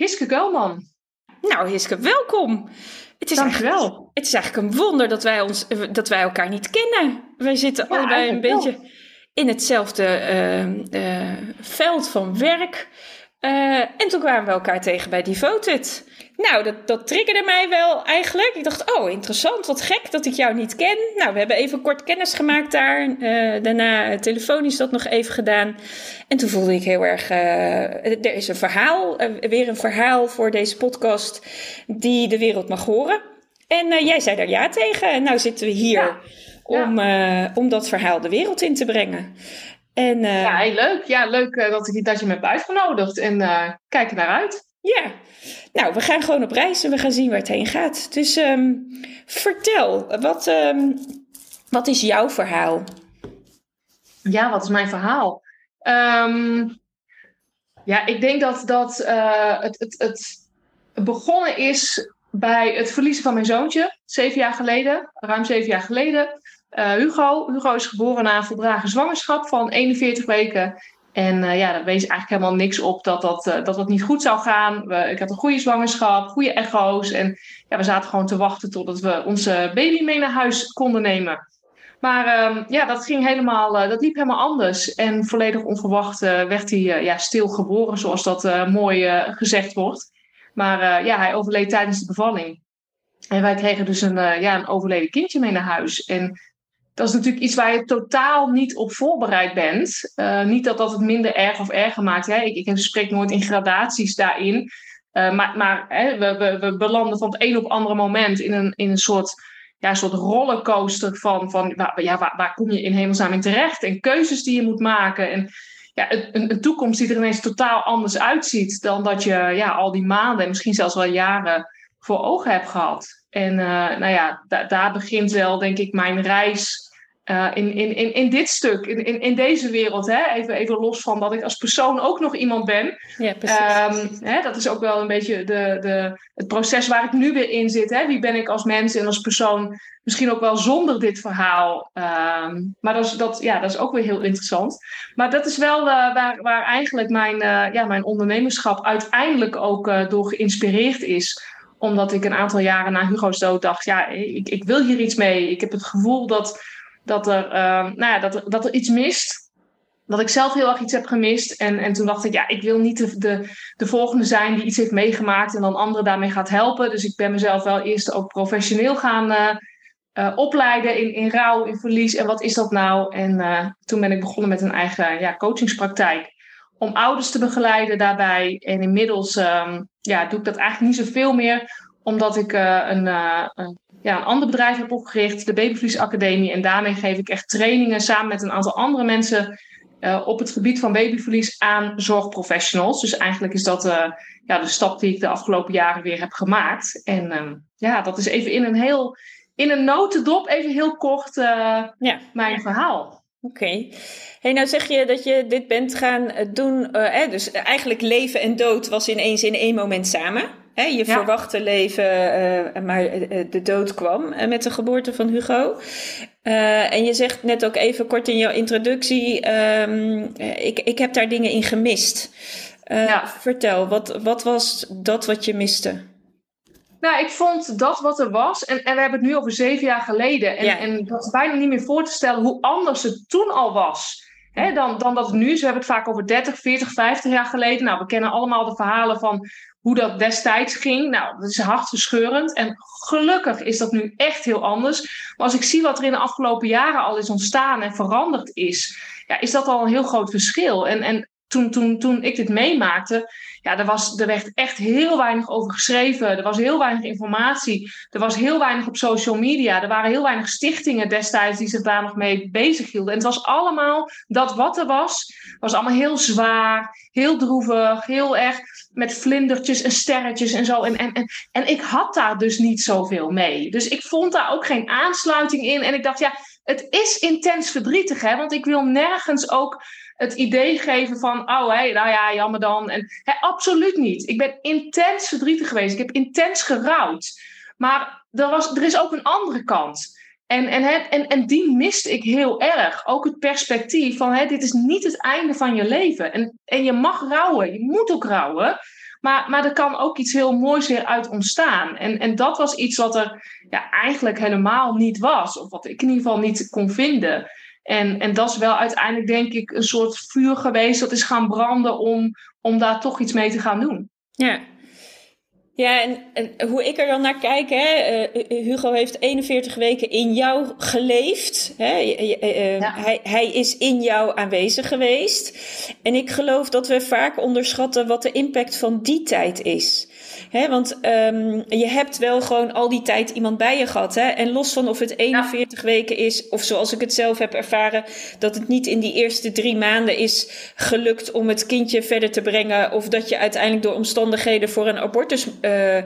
Hiske Gelman. Nou, Hiske, welkom. Het is Dankjewel. Het is eigenlijk een wonder dat wij, ons, dat wij elkaar niet kennen. Wij zitten allebei een beetje in hetzelfde uh, uh, veld van werk. Uh, en toen kwamen we elkaar tegen bij Devoted. Nou, dat, dat triggerde mij wel eigenlijk. Ik dacht, oh, interessant, wat gek dat ik jou niet ken. Nou, we hebben even kort kennis gemaakt daar. Uh, daarna telefonisch dat nog even gedaan. En toen voelde ik heel erg, uh, er is een verhaal, weer een verhaal voor deze podcast die de wereld mag horen. En jij zei daar ja tegen. En nou zitten we hier ja. Om, om dat verhaal de wereld in te brengen. En, ja, heel leuk. Ja, leuk dat, ik, dat je me hebt uitgenodigd. En kijk er naar uit. Ja, nou, we gaan gewoon op reis en we gaan zien waar het heen gaat. Dus um, vertel, wat, um, wat is jouw verhaal? Ja, wat is mijn verhaal? Um, ja, ik denk dat, dat het, het, het begonnen is bij het verliezen van mijn zoontje. Zeven jaar geleden, ruim zeven jaar geleden. Uh, Hugo. Hugo is geboren na een voldragen zwangerschap van 41 weken. En uh, ja, daar wees eigenlijk helemaal niks op dat dat, uh, dat, dat niet goed zou gaan. We, ik had een goede zwangerschap, goede echo's. En ja, we zaten gewoon te wachten totdat we onze baby mee naar huis konden nemen. Maar uh, ja, dat ging helemaal, dat liep helemaal anders. En volledig onverwacht werd hij ja, stil geboren, zoals dat mooi gezegd wordt. Maar ja, hij overleed tijdens de bevalling. En wij kregen dus een, ja, een overleden kindje mee naar huis. En dat is natuurlijk iets waar je totaal niet op voorbereid bent. Uh, niet dat dat het minder erg of erger maakt. Hè? Ik, ik spreek nooit in gradaties daarin. Uh, maar maar hè, we, we, we, belanden van het een op andere moment in een, in een soort, ja, soort rollercoaster van, van waar, ja, waar, waar kom je in hemelsnaam in terecht? En keuzes die je moet maken. En ja, een, een toekomst die er ineens totaal anders uitziet dan dat je ja, al die maanden en misschien zelfs wel jaren voor ogen hebt gehad. En uh, nou ja, da daar begint wel, denk ik, mijn reis uh, in, in, in, in dit stuk, in, in, in deze wereld. Hè? Even, even los van dat ik als persoon ook nog iemand ben. Ja, precies. Um, hè, dat is ook wel een beetje de, de, het proces waar ik nu weer in zit. Hè? Wie ben ik als mens en als persoon? Misschien ook wel zonder dit verhaal. Um, maar dat is, dat, ja, dat is ook weer heel interessant. Maar dat is wel uh, waar, waar eigenlijk mijn, uh, ja, mijn ondernemerschap uiteindelijk ook door geïnspireerd is omdat ik een aantal jaren na Hugo's dood dacht: ja, ik, ik wil hier iets mee. Ik heb het gevoel dat dat er, uh, nou ja, dat, dat er iets mist. Dat ik zelf heel erg iets heb gemist. En, en toen dacht ik, ja, ik wil niet de, de, de volgende zijn die iets heeft meegemaakt en dan anderen daarmee gaat helpen. Dus ik ben mezelf wel eerst ook professioneel gaan uh, uh, opleiden in, in rouw, in verlies. En wat is dat nou? En uh, toen ben ik begonnen met een eigen ja, coachingspraktijk. Om ouders te begeleiden daarbij. En inmiddels um, ja, doe ik dat eigenlijk niet zoveel meer. Omdat ik een, een ja, een ander bedrijf heb opgericht, de Babyvlies Academie. En daarmee geef ik echt trainingen samen met een aantal andere mensen uh, op het gebied van babyverlies aan zorgprofessionals. Dus eigenlijk is dat ja, de stap die ik de afgelopen jaren weer heb gemaakt. En uh, ja, dat is even in een heel, in een notendop, even heel kort ja. mijn verhaal. Oké. Okay. Hey, nou zeg je dat je dit bent gaan doen. Eh, dus eigenlijk leven en dood was ineens in één moment samen. Hè, je ja. verwachte leven, uh, maar de dood kwam met de geboorte van Hugo. en je zegt net ook even kort in jouw introductie, um, ik, ik heb daar dingen in gemist. Ja. Vertel, wat, wat was dat wat je miste? Nou, ik vond dat wat er was, en, en we hebben het nu over zeven jaar geleden. En, ja. en dat is bijna niet meer voor te stellen hoe anders het toen al was. hè, dan, dan dat het nu is. We hebben het vaak over 30, 40, 50 jaar geleden. Nou, we kennen allemaal de verhalen van hoe dat destijds ging. Nou, dat is hartverscheurend. En gelukkig is dat nu echt heel anders. Maar als ik zie wat er in de afgelopen jaren al is ontstaan en veranderd is, ja, is dat al een heel groot verschil. En, en toen, toen, toen ik dit meemaakte, ja, er, was, er werd echt heel weinig over geschreven. Er was heel weinig informatie. Er was heel weinig op social media. Er waren heel weinig stichtingen destijds die zich daar nog mee bezighielden. En het was allemaal dat wat er was, was allemaal heel zwaar, heel droevig, heel erg met vlindertjes en sterretjes en zo. En, en, en, en ik had daar dus niet zoveel mee. Dus ik vond daar ook geen aansluiting in. En ik dacht, ja, het is intens verdrietig, hè? Want ik wil nergens ook het idee geven van, oh hé, nou ja, jammer dan. En, hè, absoluut niet. Ik ben intens verdrietig geweest. Ik heb intens gerouwd. Maar er, was, er is ook een andere kant. En, en, hè, en, en die miste ik heel erg. Ook het perspectief van, hè, dit is niet het einde van je leven. En, en je mag rouwen, je moet ook rouwen. Maar, maar er kan ook iets heel moois weer uit ontstaan. En, en dat was iets wat er ja, eigenlijk helemaal niet was. Of wat ik in ieder geval niet kon vinden. En, en dat is wel uiteindelijk, denk ik, een soort vuur geweest dat is gaan branden om, om daar toch iets mee te gaan doen. Ja. Ja, en, en hoe ik er dan naar kijk, hè, uh, Hugo heeft 41 weken in jou geleefd. Hè? Uh, ja. hij, hij is in jou aanwezig geweest. En ik geloof dat we vaak onderschatten wat de impact van die tijd is. Hè, want um, je hebt wel gewoon al die tijd iemand bij je gehad. Hè? En los van of het 41 weken is, of zoals ik het zelf heb ervaren, dat het niet in die eerste drie maanden is gelukt om het kindje verder te brengen. Of dat je uiteindelijk door omstandigheden voor een abortus, uh, uh,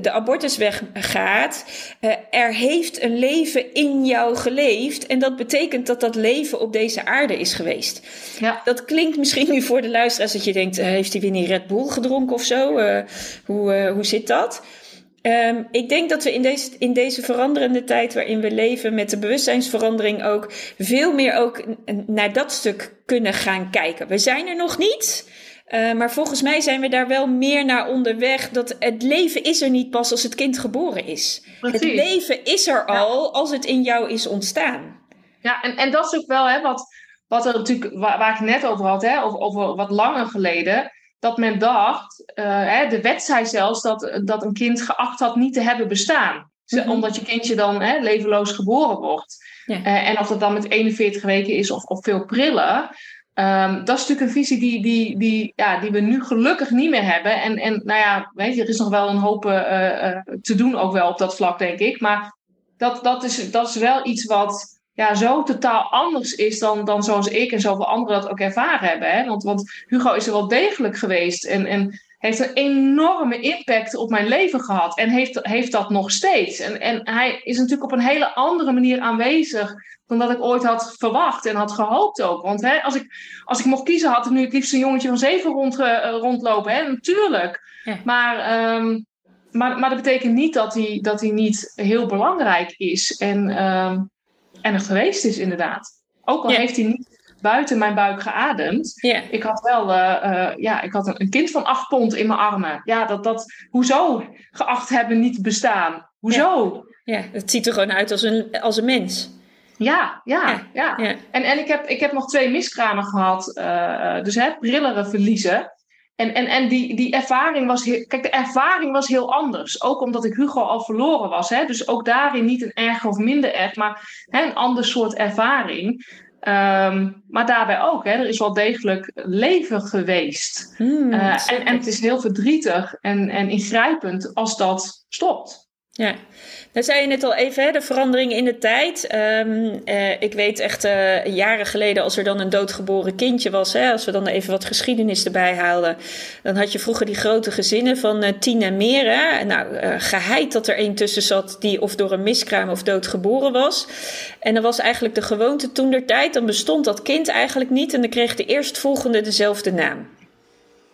de abortusweg gaat. Uh, er heeft een leven in jou geleefd. En dat betekent dat dat leven op deze aarde is geweest. Ja. Dat klinkt misschien nu voor de luisteraars dat je denkt, heeft hij weer niet Red Bull gedronken of zo? Hoe, uh, hoe zit dat? Um, ik denk dat we in deze, in deze veranderende tijd waarin we leven, met de bewustzijnsverandering ook, veel meer ook naar dat stuk kunnen gaan kijken. We zijn er nog niet. Uh, maar volgens mij zijn we daar wel meer naar onderweg. Dat het leven is er niet pas als het kind geboren is. Precies. Het leven is er al als het in jou is ontstaan. Ja, en, en dat is ook wel hè, wat, wat er natuurlijk, waar, waar ik net over had, hè, over, over wat langer geleden dat men dacht, uh, hè, de wet zei zelfs dat, dat een kind geacht had niet te hebben bestaan. Mhm. Omdat je kindje dan hè, levenloos geboren wordt. Ja. Uh, en of dat dan met 41 weken is of, of veel prillen. Um, dat is natuurlijk een visie die, die, die, ja, die we nu gelukkig niet meer hebben. En, en nou ja, weet je, er is nog wel een hoop uh, te doen ook wel op dat vlak, denk ik. Maar dat, dat, is, dat is wel iets wat ja, zo totaal anders is dan, dan zoals ik en zoveel anderen dat ook ervaren hebben. Hè? Want, want Hugo is er wel degelijk geweest en, en heeft een enorme impact op mijn leven gehad. En heeft, heeft dat nog steeds. En, en hij is natuurlijk op een hele andere manier aanwezig dan dat ik ooit had verwacht en had gehoopt ook. Want hè, als, ik, als ik mocht kiezen, had ik nu het liefst een jongetje van zeven rond, uh, rondlopen. Hè? Natuurlijk. Ja. Maar, um, maar, maar dat betekent niet dat hij, dat hij niet heel belangrijk is. En um, en er geweest is, inderdaad. Ook al heeft hij niet buiten mijn buik geademd. Ik had wel uh, uh, ja, ik had een, een, kind van acht pond in mijn armen. Ja, dat, dat, hoezo geacht hebben niet bestaan? Hoezo? Ja, ja het ziet er gewoon uit als een, als een mens. Ja, ja, ja. ja. En, en ik, heb, ik heb nog twee miskramen gehad. Uh, dus hè, brilleren verliezen. En, en, en die, die ervaring was heel, kijk, de ervaring was heel anders. Ook omdat ik Hugo al verloren was. Hè? Dus ook daarin niet een erg of minder erg, maar hè, een ander soort ervaring. Um, maar daarbij ook, hè, er is wel degelijk leven geweest. Hmm, uh, en, en het is heel verdrietig en, en ingrijpend als dat stopt. Ja, dan zei je net al even, hè, de verandering in de tijd. Um, uh, ik weet echt uh, jaren geleden, als er dan een doodgeboren kindje was, hè, als we dan even wat geschiedenis erbij haalden, dan had je vroeger die grote gezinnen van uh, tien en meer. Hè. Nou, geheid dat er één tussen zat die of door een miskraam of doodgeboren was. En dan was eigenlijk de gewoonte toen der tijd, dan bestond dat kind eigenlijk niet en dan kreeg de eerstvolgende dezelfde naam.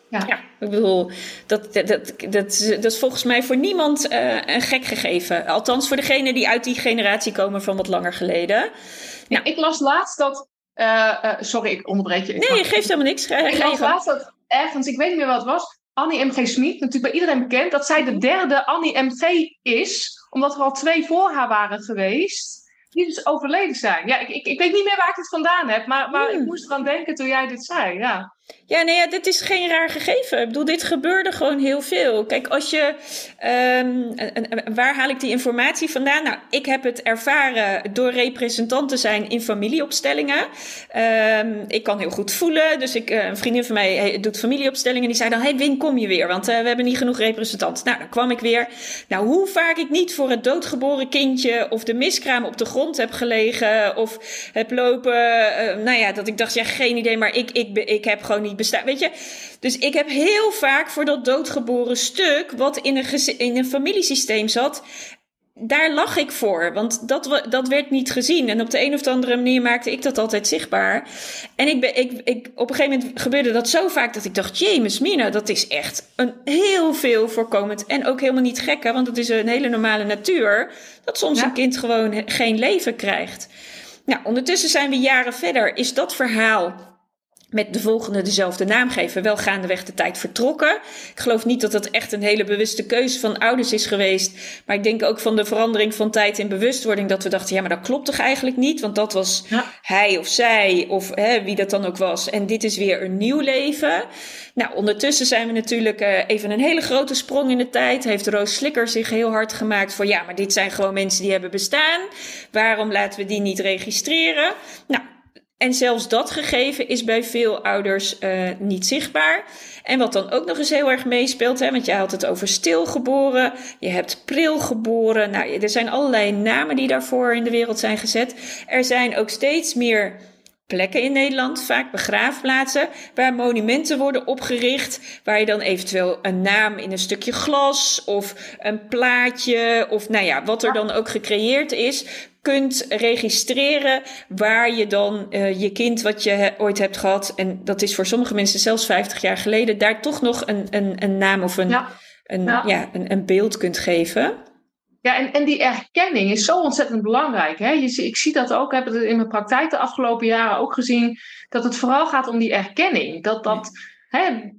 Ja. ja. ik bedoel, dat, dat, dat, dat, is volgens mij voor niemand uh, een gek gegeven. Althans, voor degenen die uit die generatie komen van wat langer geleden. Nou. Ik las laatst dat. Uh, uh, sorry, ik onderbreek je. Ik nee, je geeft helemaal niks. Ga, ik las laatst dat ergens, ik weet niet meer wat het was. Annie M.G. Smit, natuurlijk bij iedereen bekend, dat zij de derde Annie M.G. is, omdat er al twee voor haar waren geweest. die dus overleden zijn. Ja, ik, ik, ik weet niet meer waar ik het vandaan heb, maar, maar ik hmm. moest eraan denken toen jij dit zei. Ja. Ja, nee, ja, dit is geen raar gegeven. Ik bedoel, dit gebeurde gewoon heel veel. Kijk, als je. Um, waar haal ik die informatie vandaan? Nou, ik heb het ervaren door representant te zijn in familieopstellingen. Um, ik kan heel goed voelen. Dus ik, eh, een vriendin van mij doet familieopstellingen. Die zei dan: Hey, Win, kom je weer? Want uh, we hebben niet genoeg representanten. Nou, dan kwam ik weer. Nou, hoe vaak ik niet voor het doodgeboren kindje of de miskraam op de grond heb gelegen. Of heb lopen. Nou ja, dat ik dacht: Ja, geen idee, maar ik, ik, ik heb gewoon niet bestaan. Weet je? Dus ik heb heel vaak voor dat doodgeboren stuk, wat in een, in een familiesysteem zat, daar lag ik voor, want dat, dat werd niet gezien. En op de een of andere manier maakte ik dat altijd zichtbaar. En ik ben, ik, ik, op een gegeven moment gebeurde dat zo vaak dat ik dacht: Jezus, Mina, dat is echt een heel veel voorkomend. En ook helemaal niet gekke, want het is een hele normale natuur. Dat soms een kind gewoon geen leven krijgt. Nou, ondertussen zijn we jaren verder. Is dat verhaal met de volgende dezelfde naam geven, wel gaandeweg de tijd vertrokken. Ik geloof niet dat dat echt een hele bewuste keuze van ouders is geweest. Maar ik denk ook van de verandering van tijd in bewustwording dat we dachten, ja, maar dat klopt toch eigenlijk niet? Want dat was hij of zij of hè, wie dat dan ook was. En dit is weer een nieuw leven. Nou, ondertussen zijn we natuurlijk uh, even een hele grote sprong in de tijd. Heeft Roos Slikker zich heel hard gemaakt voor, ja, maar dit zijn gewoon mensen die hebben bestaan. Waarom laten we die niet registreren? Nou, en zelfs dat gegeven is bij veel ouders uh, niet zichtbaar. En wat dan ook nog eens heel erg meespeelt, hè, want jij had het over stilgeboren, je hebt prilgeboren. Nou, er zijn allerlei namen die daarvoor in de wereld zijn gezet. Er zijn ook steeds meer plekken in Nederland, vaak begraafplaatsen, waar monumenten worden opgericht, waar je dan eventueel een naam in een stukje glas of een plaatje of nou ja, wat er dan ook gecreëerd is, kunt registreren waar je dan uh, je kind wat je ooit hebt gehad, en dat is voor sommige mensen zelfs 50 jaar geleden, daar toch nog een, een, een naam of een, ja. Een, ja. een, een beeld kunt geven. Ja, en, en die erkenning is zo ontzettend belangrijk. Hè? Je, ik zie dat ook, ik heb het in mijn praktijk de afgelopen jaren ook gezien, dat het vooral gaat om die erkenning. Dat, dat, hè,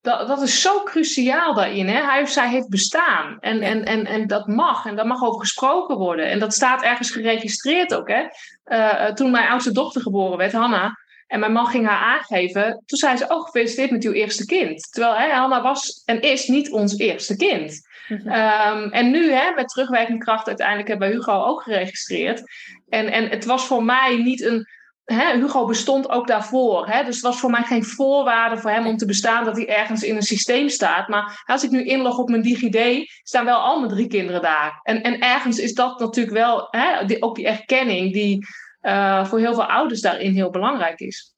dat, dat is zo cruciaal daarin. Hè? Hij of zij heeft bestaan. En, en, en, en dat mag. En daar mag over gesproken worden. En dat staat ergens geregistreerd ook. Hè? Uh, toen mijn oudste dochter geboren werd, Hanna. En mijn man ging haar aangeven. Toen zei ze: Oh, gefeliciteerd met uw eerste kind. Terwijl hè, Hanna was en is niet ons eerste kind. Mhm. Ehm, en nu, hè, met terugwerkende kracht, uiteindelijk hebben we Hugo ook geregistreerd. En, en het was voor mij niet een Hugo bestond ook daarvoor. Hè? Dus het was voor mij geen voorwaarde voor hem om te bestaan dat hij ergens in een systeem staat. Maar als ik nu inlog op mijn DigiD, staan wel al mijn drie kinderen daar. En, en ergens is dat natuurlijk wel, hè, die, ook die erkenning die uh, voor heel veel ouders daarin heel belangrijk is.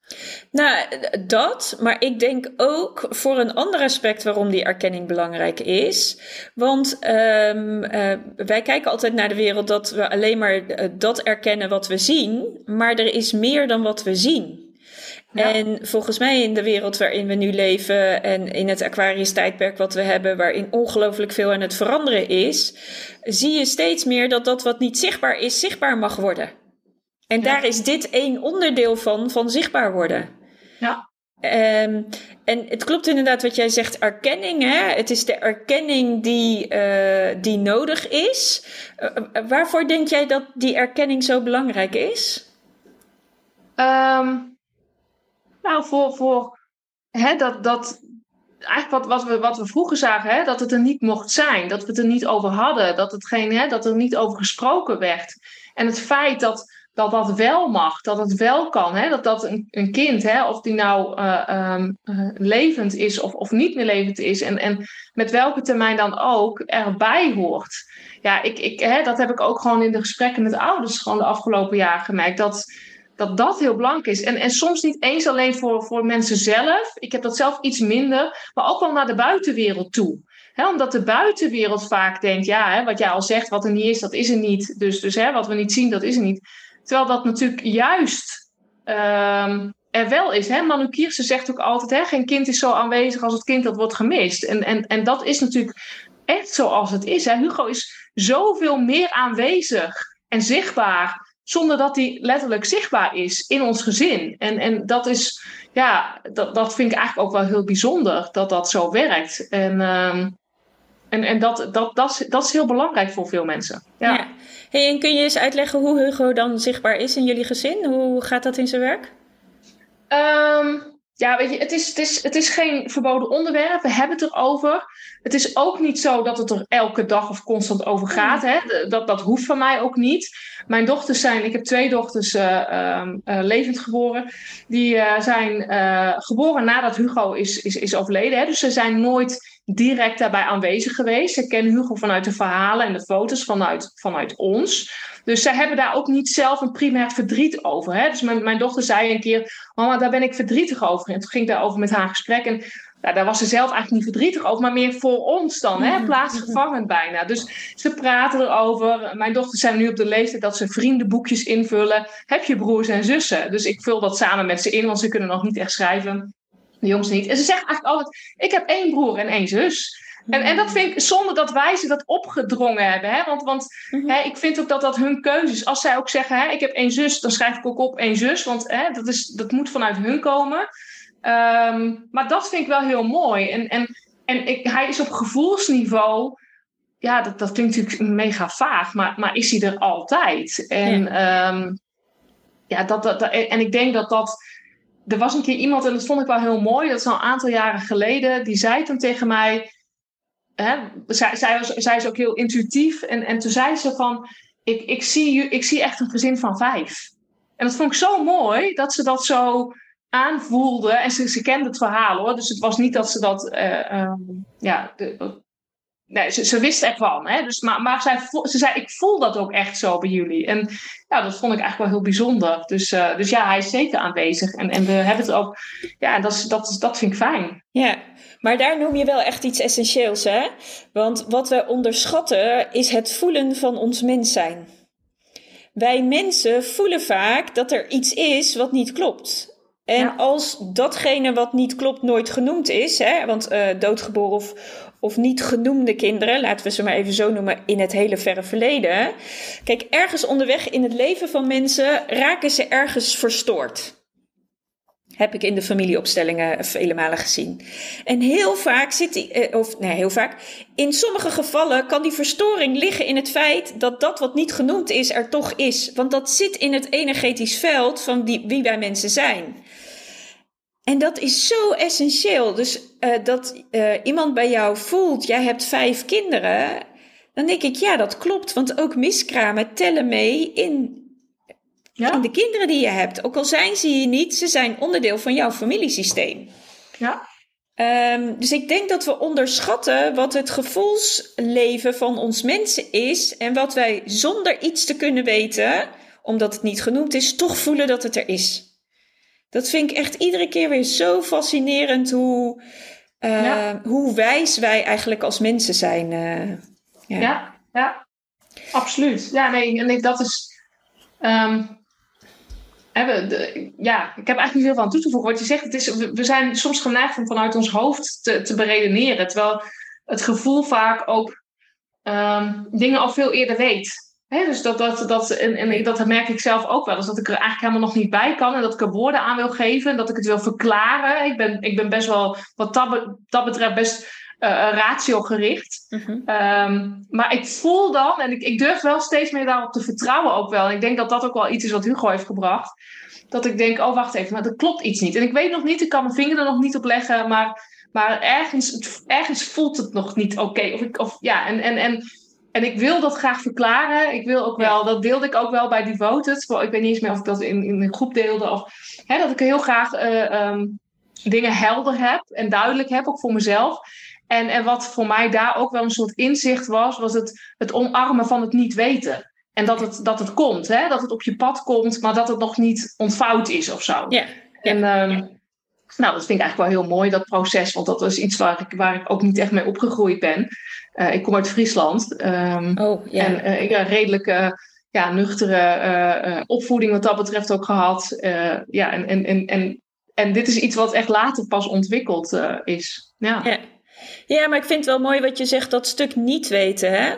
Nou, dat, maar ik denk ook voor een ander aspect waarom die erkenning belangrijk is. Want um, uh, wij kijken altijd naar de wereld dat we alleen maar uh, dat erkennen wat we zien, maar er is meer dan wat we zien. Ja. En volgens mij in de wereld waarin we nu leven en in het Aquarius-tijdperk wat we hebben, waarin ongelooflijk veel aan het veranderen is, zie je steeds meer dat dat wat niet zichtbaar is, zichtbaar mag worden. En daar is dit één onderdeel van, van zichtbaar worden. Ja. Um, en het klopt inderdaad wat jij zegt, erkenning. Hè? Het is de erkenning die, uh, die nodig is. Uh, waarvoor denk jij dat die erkenning zo belangrijk is? Um, nou, voor, voor hè, dat, dat, eigenlijk wat, wat, we, wat we vroeger zagen, hè, dat het er niet mocht zijn, dat we het er niet over hadden, dat, het geen, hè, dat er niet over gesproken werd. En het feit dat dat dat wel mag, dat het wel kan. Hè? Dat dat een, een kind, hè, of die nou uh, um, levend is of, of niet meer levend is, en, en met welke termijn dan ook, erbij hoort. Ja, ik, ik, hè, dat heb ik ook gewoon in de gesprekken met ouders gewoon de afgelopen jaren gemerkt. Dat dat, dat heel belangrijk is. En, en soms niet eens alleen voor, voor mensen zelf. Ik heb dat zelf iets minder, maar ook wel naar de buitenwereld toe. He, omdat de buitenwereld vaak denkt, ja, hè, wat jij al zegt, wat er niet is, dat is er niet. Dus, dus hè, wat we niet zien, dat is er niet. Terwijl dat natuurlijk juist um, er wel is. Hè? Manu Kierse zegt ook altijd: hè, geen kind is zo aanwezig als het kind dat wordt gemist. En, en, en dat is natuurlijk echt zoals het is. Hugo is zoveel meer aanwezig en zichtbaar. Zonder dat hij letterlijk zichtbaar is in ons gezin. En, en dat is, ja, dat, dat vind ik eigenlijk ook wel heel bijzonder dat dat zo werkt. En, um, en, en dat, dat, dat, is, dat is heel belangrijk voor veel mensen. ja. Hey, en kun je eens uitleggen hoe Hugo dan zichtbaar is in jullie gezin? Hoe gaat dat in zijn werk? Um, ja, weet je, het is, het, is, het is geen verboden onderwerp. We hebben het erover. Het is ook niet zo dat het er elke dag of constant over gaat. Hè? Dat, dat hoeft van mij ook niet. Mijn dochters zijn, ik heb twee dochters uh, levend geboren. Die uh, zijn geboren nadat Hugo is, is, is overleden. Hè? Dus ze zijn nooit direct daarbij aanwezig geweest. Ze kennen Hugo vanuit de verhalen en de foto's vanuit, vanuit ons. Dus zij hebben daar ook niet zelf een primair verdriet over. Hè? Dus mijn, mijn dochter zei een keer: Mama, daar ben ik verdrietig over. En toen ging ik daarover met haar gesprek. En nou, daar was ze zelf eigenlijk niet verdrietig over, maar meer voor ons dan, hè? Mhm. plaatsvervangend bijna. Dus ze praten erover. Mijn dochters zijn nu op de leeftijd dat ze vriendenboekjes invullen. Heb je broers en zussen? Dus ik vul dat samen met ze in, want ze kunnen nog niet echt schrijven. De jongens niet. En ze zeggen eigenlijk altijd: Ik heb één broer en één zus. En, en dat vind ik zonder dat wij ze dat opgedrongen hebben. Hè? Want, want mhm. hè, ik vind ook dat dat hun keuze is. Als zij ook zeggen: hè, Ik heb één zus, dan schrijf ik ook op één zus. Want hè, dat, is, dat moet vanuit hun komen. Ehm, maar dat vind ik wel heel mooi. En, en, en ik, hij is op gevoelsniveau. Ja, dat, dat klinkt natuurlijk mega vaag, maar, maar is hij er altijd? En, ja. Ehm, ja, dat, dat, en ik denk dat dat er was een keer iemand, en dat vond ik wel heel mooi, dat is al een aantal jaren geleden, die zei toen tegen mij, hè, zij, zij, was, is ook heel intuïtief, en, en toen zei ze van, ik, ik, zie, ik zie echt een gezin van vijf. En dat vond ik zo mooi, dat ze dat zo aanvoelde, en ze, ze kende het verhaal hoor, dus het was niet dat ze dat, uh, ja, de, ze, ze wist ervan. Hè? Dus, maar maar zij, ze zei, ik voel dat ook echt zo bij jullie. En ja, dat vond ik eigenlijk wel heel bijzonder. Dus, uh, dus ja, hij is zeker aanwezig. En, en we hebben het ook, ja, dat, dat, dat vind ik fijn. Ja, maar daar noem je wel echt iets essentieels, hè? Want wat we onderschatten is het voelen van ons mens zijn. Wij mensen voelen vaak dat er iets is wat niet klopt. En als datgene wat niet klopt nooit genoemd is, hè, want uh, doodgeboren of, of niet genoemde kinderen, laten we ze maar even zo noemen, in het hele verre verleden. Kijk, ergens onderweg in het leven van mensen raken ze ergens verstoord. Heb ik in de familieopstellingen vele malen gezien. En heel vaak zit die, eh, of nee, heel vaak, in sommige gevallen kan die verstoring liggen in het feit dat dat wat niet genoemd is er toch is. Want dat zit in het energetisch veld van die, wie wij mensen zijn. En dat is zo essentieel. Dus uh, dat uh, iemand bij jou voelt, jij hebt vijf kinderen. Dan denk ik, ja, dat klopt. Want ook miskramen tellen mee in, ja. in de kinderen die je hebt. Ook al zijn ze hier niet, ze zijn onderdeel van jouw familiesysteem. Ja. Um, dus ik denk dat we onderschatten wat het gevoelsleven van ons mensen is. En wat wij zonder iets te kunnen weten, omdat het niet genoemd is, toch voelen dat het er is. Dat vind ik echt iedere keer weer zo fascinerend hoe, uh, hoe wijs wij eigenlijk als mensen zijn. Uh, ja. ja. ja, absoluut. Ja, nee, nee dat is. Um, de, ja, ik heb eigenlijk niet veel van toe te voegen. Wat je zegt, het is, we zijn soms geneigd om vanuit ons hoofd te, te beredeneren. Terwijl het gevoel vaak ook um, dingen al veel eerder weet dus dat, dat, dat, en, en dat merk ik zelf ook wel. Dus dat ik er eigenlijk helemaal nog niet bij kan. En dat ik er woorden aan wil geven. En dat ik het wil verklaren. Ik ben, ik ben best wel, wat dat, dat betreft, best uh, ratio-gericht. Mhm. Ehm, maar ik voel dan, en ik, ik durf wel steeds meer daarop te vertrouwen ook wel. En ik denk dat dat ook wel iets is wat Hugo heeft gebracht. Dat ik denk, oh wacht even, maar er klopt iets niet. En ik weet nog niet, ik kan mijn vinger er nog niet op leggen. Maar, maar ergens, ergens voelt het nog niet oké. Of, ik, of ja, en, en, en en ik wil dat graag verklaren. Ik wil ook wel, dat deelde ik ook wel bij Devoted. Ik weet niet eens meer of ik dat in, in een groep deelde. Of hè, dat ik heel graag uh, um, dingen helder heb en duidelijk heb, ook voor mezelf. En, en wat voor mij daar ook wel een soort inzicht was, was het, het omarmen van het niet weten. En dat het, dat het komt, hè? dat het op je pad komt, maar dat het nog niet ontvouwd is of zo. Ja. En um, nou, dat vind ik eigenlijk wel heel mooi, dat proces. Want dat is iets waar ik, waar ik ook niet echt mee opgegroeid ben. Uh, ik kom uit Friesland. Um, oh, ja. En uh, ik heb een redelijke, ja, nuchtere uh, opvoeding wat dat betreft ook gehad. ja, en, en, en, en, en dit is iets wat echt later pas ontwikkeld is. Ja. Ja. Maar ik vind het wel mooi wat je zegt, dat stuk niet weten. Hè?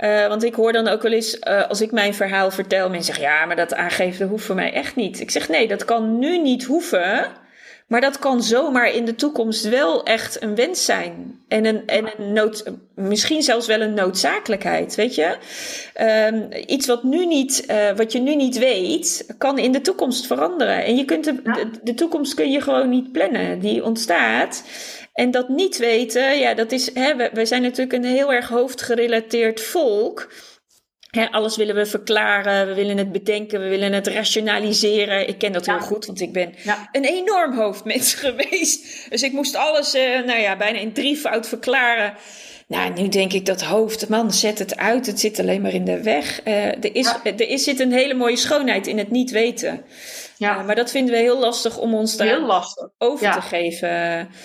Uh, want ik hoor dan ook wel eens, uh, als ik mijn verhaal vertel, mensen zeggen ja, maar dat aangeven dat hoeft voor mij echt niet. Ik zeg nee, dat kan nu niet hoeven, Maar dat kan zomaar in de toekomst wel echt een wens zijn. En een, en een nood, misschien zelfs wel een noodzakelijkheid, weet je? Um, iets wat, nu niet, uh, wat je nu niet weet, kan in de toekomst veranderen. En je kunt de, de, de toekomst kun je gewoon niet plannen. Die ontstaat. En dat niet weten, ja, dat is, hè, we, we zijn natuurlijk een heel erg hoofdgerelateerd volk alles willen we verklaren, we willen het bedenken, we willen het rationaliseren. Ik ken dat heel goed, want ik ben een enorm hoofdmens geweest. Dus ik moest alles, uh, nou ja, bijna in drievoud verklaren. Nou, nu denk ik dat hoofd, man, zet het uit. Het zit alleen maar in de weg. Uh, er, is, er is, zit een hele mooie schoonheid in het niet weten. Ja. maar dat vinden we heel lastig om ons daar lastig. over te geven.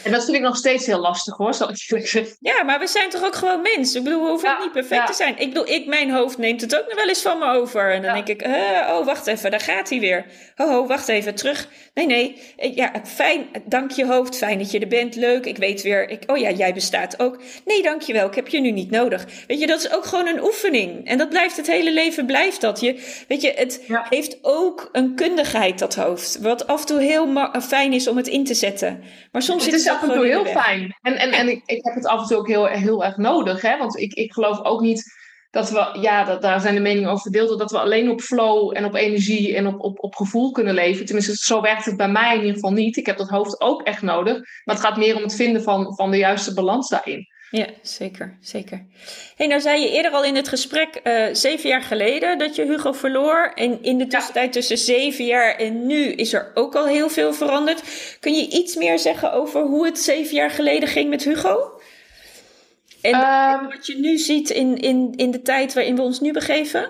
En dat vind ik nog steeds heel lastig hoor, zal ik eerlijk zeggen. Ja, maar we zijn toch ook gewoon mensen. Ik bedoel, we hoeven niet perfect te zijn. Ik bedoel, ik, mijn hoofd neemt het ook nog wel eens van me over. En dan denk ik, uh, oh, wacht even, daar gaat hij weer. Ho, ho, wacht even, terug. Nee, nee, ja, fijn, dank je hoofd, fijn dat je er bent, leuk. Ik weet weer, ik, oh ja, jij bestaat ook. Nee, dankjewel, ik heb je nu niet nodig. Weet je, dat is ook gewoon een oefening. En dat blijft het hele leven, blijft dat. Je, weet je, het heeft ook een kundigheid dat hoofd. Wat af en toe heel fijn is om het in te zetten. Maar soms het is het af en toe heel fijn. En, en, en ik, ik heb het af en toe ook heel, heel erg nodig. Hè? Want ik, ik geloof ook niet dat we, ja, dat, daar zijn de meningen over verdeeld, dat we alleen op flow en op energie en op, op, op gevoel kunnen leven. Tenminste, zo werkt het bij mij in ieder geval niet. Ik heb dat hoofd ook echt nodig. Maar het gaat meer om het vinden van, van de juiste balans daarin. Ja, zeker, zeker. Hey, nou zei je eerder al in het gesprek, uh, zeven jaar geleden, dat je Hugo verloor. En in de tussentijd tussen zeven jaar en nu is er ook al heel veel veranderd. Kun je iets meer zeggen over hoe het zeven jaar geleden ging met Hugo? En um, wat je nu ziet in, in, in de tijd waarin we ons nu begeven?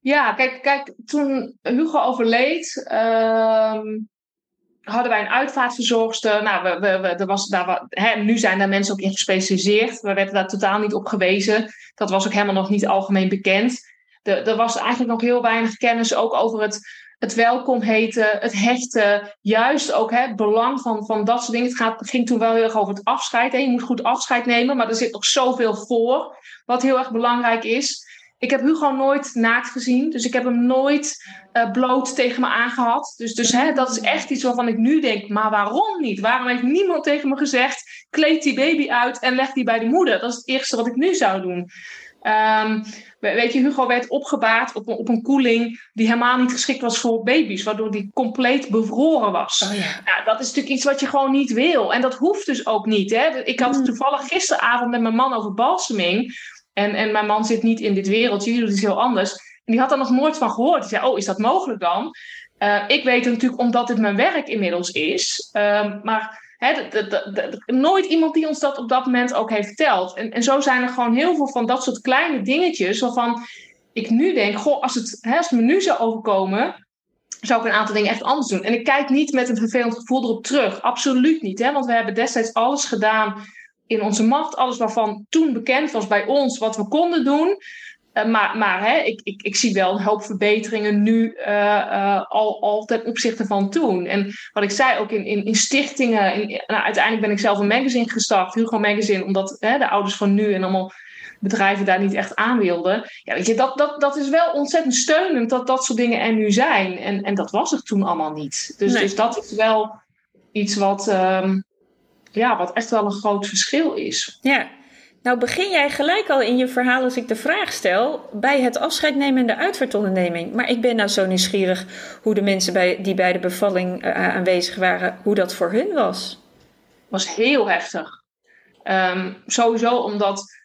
Ja, kijk, kijk toen Hugo overleed, uh, hadden wij een uitvaartverzorgster. Nou, we, we, we, er was, daar, hè, nu zijn daar mensen ook in gespecialiseerd. We werden daar totaal niet op gewezen. Dat was ook helemaal nog niet algemeen bekend. er was eigenlijk nog heel weinig kennis ook over het, het welkom heten, het hechten. Juist ook hè, het belang van, van dat soort dingen. Het, gaat, ging toen wel heel erg over het afscheid. Je moet goed afscheid nemen, maar er zit nog zoveel voor. Wat heel erg belangrijk is. Ik heb Hugo nooit naakt gezien. Dus ik heb hem nooit uh, bloot tegen me aangehad. Dus, dus hè, dat is echt iets waarvan ik nu denk: maar waarom niet? Waarom heeft niemand tegen me gezegd: kleed die baby uit en leg die bij de moeder? Dat is het eerste wat ik nu zou doen. Um, weet je, Hugo werd opgebaard op, op een koeling die helemaal niet geschikt was voor baby's, waardoor die compleet bevroren was. Oh ja. Nou, dat is natuurlijk iets wat je gewoon niet wil. En dat hoeft dus ook niet. Hè? Ik had mm. toevallig gisteravond met mijn man over balseming. En, en mijn man zit niet in dit wereldje, die doet iets heel anders. En die had er nog nooit van gehoord. Die zei, oh, is dat mogelijk dan? Uh, ik weet het natuurlijk omdat het mijn werk inmiddels is. Uh, maar nooit iemand die ons dat op dat moment ook heeft verteld. En, en zo zijn er gewoon heel veel van dat soort kleine dingetjes... waarvan ik nu denk, goh, als het, als het me nu zou overkomen... zou ik een aantal dingen echt anders doen. En ik kijk niet met een vervelend gevoel erop terug. Absoluut niet. Hè? Want we hebben destijds alles gedaan in onze macht. Alles waarvan toen bekend was bij ons wat we konden doen. Uh, maar maar hè, ik, ik, ik zie wel een hoop verbeteringen nu uh, uh, al, al ten opzichte van toen. En wat ik zei ook in, in, in stichtingen. In, nou, uiteindelijk ben ik zelf een magazine gestart, Hugo Magazine, omdat hè, de ouders van nu en allemaal bedrijven daar niet echt aan wilden. Ja, weet je, dat, dat, dat is wel ontzettend steunend dat dat soort dingen er nu zijn. En, en dat was er toen allemaal niet. Dus, dus dat is wel iets wat. Um, ja, wat echt wel een groot verschil is. Ja, nou begin jij gelijk al in je verhaal als ik de vraag stel bij het afscheid nemen en de uitvaartonderneming. Maar ik ben nou zo nieuwsgierig hoe de mensen bij, die bij de bevalling uh, aanwezig waren, hoe dat voor hun was. Was heel heftig. Um, sowieso omdat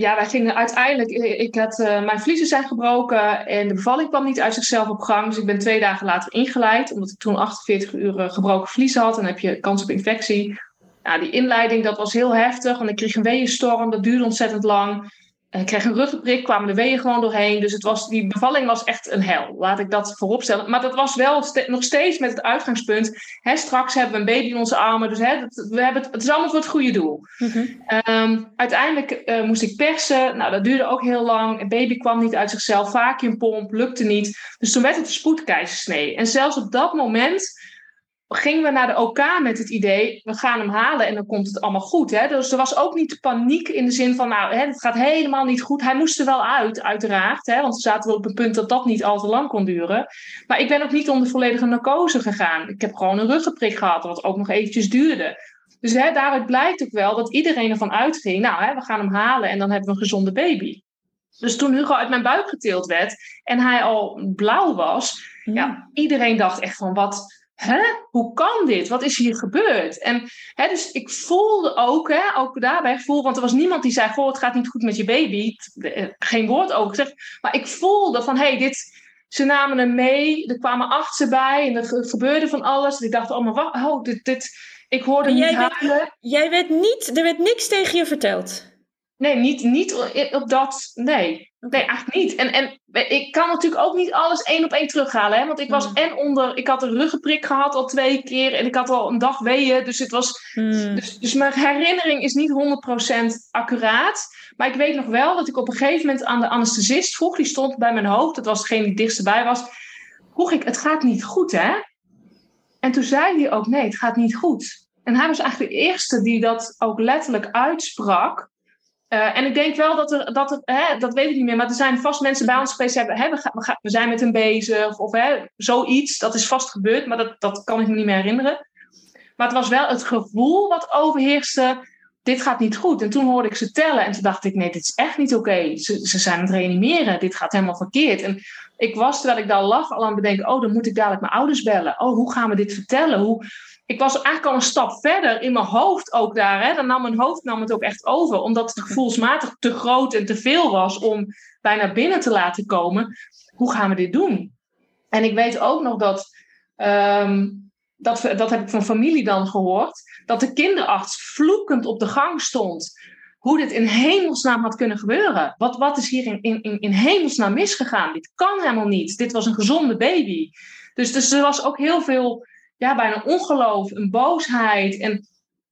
ja, wij gingen uiteindelijk. Ik had, uh, mijn vliezen zijn gebroken en de bevalling kwam niet uit zichzelf op gang. Dus ik ben twee dagen later ingeleid, omdat ik toen 48 uur gebroken vliezen had. En dan heb je kans op infectie. Nou, die inleiding dat was heel heftig, want ik kreeg een weeënstorm. Dat duurde ontzettend lang. Ik kreeg een ruggenprik, kwamen de weeën gewoon doorheen. Dus het was, die bevalling was echt een hel. Laat ik dat vooropstellen. Maar dat was wel nog steeds met het uitgangspunt. Hè, straks hebben we een baby in onze armen. Dus hè, we hebben het, het is allemaal voor het goede doel. Mhm. Ehm, uiteindelijk uh, moest ik persen. Nou, dat duurde ook heel lang. Een baby kwam niet uit zichzelf. Vacuumpomp, lukte niet. Dus toen werd het een spoedkeizersnee. En zelfs op dat moment gingen we naar de OK met het idee, we gaan hem halen en dan komt het allemaal goed. Hè? Dus er was ook niet paniek in de zin van, nou, hè, het gaat helemaal niet goed. Hij moest er wel uit, uiteraard, hè? want we zaten wel op het punt dat dat niet al te lang kon duren. Maar ik ben ook niet onder volledige narcose gegaan. Ik heb gewoon een ruggenprik gehad, wat ook nog eventjes duurde. Dus hè, daaruit blijkt ook wel dat iedereen ervan uitging, nou, hè, we gaan hem halen en dan hebben we een gezonde baby. Dus toen Hugo uit mijn buik getild werd en hij al blauw was, ja, iedereen dacht echt van wat, hè, hoe kan dit? Wat is hier gebeurd? En hè, dus ik voelde ook, hè, ook daarbij gevoel, want er was niemand die zei, goh, het gaat niet goed met je baby. Eh, geen woord over gezegd. Maar ik voelde van, hé, hey, dit, ze namen hem mee, er kwamen achteren bij en er gebeurde van alles. En ik dacht, oh, maar wat, oh, dit, dit, ik hoorde jij niet huilen. Jij werd niet, er werd niks tegen je verteld? Nee, niet, niet op dat, nee. Nee, eigenlijk niet. En, en ik kan natuurlijk ook niet alles één op één terughalen. Hè? Want ik was hmm. en onder... Ik had een ruggenprik gehad al twee keer. En ik had al een dag weeën. Dus, het was, hmm. dus, dus mijn herinnering is niet 100% accuraat. Maar ik weet nog wel dat ik op een gegeven moment aan de anesthesist vroeg. Die stond bij mijn hoofd. Dat was degene die dichtst bij was. Vroeg ik, het gaat niet goed hè? En toen zei hij ook, nee, het gaat niet goed. En hij was eigenlijk de eerste die dat ook letterlijk uitsprak. Uh, en ik denk wel dat er, dat hè, dat weet ik niet meer, maar er zijn vast mensen bij ons geweest hebben, hè, we, zijn met hem bezig of hè, zoiets. Dat is vast gebeurd, maar dat, dat kan ik me niet meer herinneren. Maar het was wel het gevoel wat overheerste, dit gaat niet goed. En toen hoorde ik ze tellen en toen dacht ik, nee, dit is echt niet oké. Ze, ze zijn aan het reanimeren, dit gaat helemaal verkeerd. En ik was, terwijl ik daar lag, al aan het bedenken, oh, dan moet ik dadelijk mijn ouders bellen. Oh, hoe gaan we dit vertellen? Hoe, ik was eigenlijk al een stap verder in mijn hoofd ook daar. Hè. Dan nam mijn hoofd nam het ook echt over. Omdat het gevoelsmatig te groot en te veel was om bijna binnen te laten komen. Hoe gaan we dit doen? En ik weet ook nog dat, um, dat, dat heb ik van familie dan gehoord, dat de kinderarts vloekend op de gang stond. Hoe dit in hemelsnaam had kunnen gebeuren. Wat, wat is hier in, in, in hemelsnaam misgegaan? Dit kan helemaal niet. Dit was een gezonde baby. Dus, dus er was ook heel veel ja, bijna ongeloof, een boosheid. En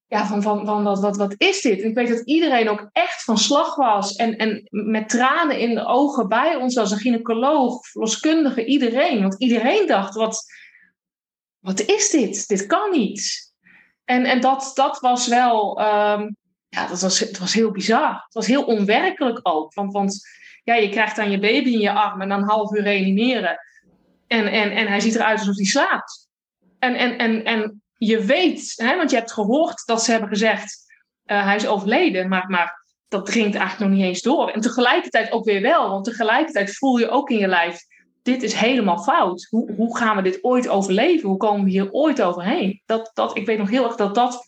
ja, van, van, van wat, wat, wat is dit? En ik weet dat iedereen ook echt van slag was. En, en met tranen in de ogen bij ons als een gynaecoloog, verloskundige, iedereen. Want iedereen dacht, wat, wat is dit? Dit kan niet. En, en dat, dat was wel, um, ja, dat was, het was heel bizar. Het was heel onwerkelijk ook. Want, want ja, je krijgt dan je baby in je arm en dan half uur reanimeren. En, en, en hij ziet eruit alsof hij slaapt. En, en, en, en je weet, hè, want je hebt gehoord dat ze hebben gezegd: uh, hij is overleden, maar, maar dat dringt eigenlijk nog niet eens door. En tegelijkertijd ook weer wel, want tegelijkertijd voel je ook in je lijf: dit is helemaal fout. Hoe, hoe gaan we dit ooit overleven? Hoe komen we hier ooit overheen? Dat, dat, ik weet nog heel erg dat dat,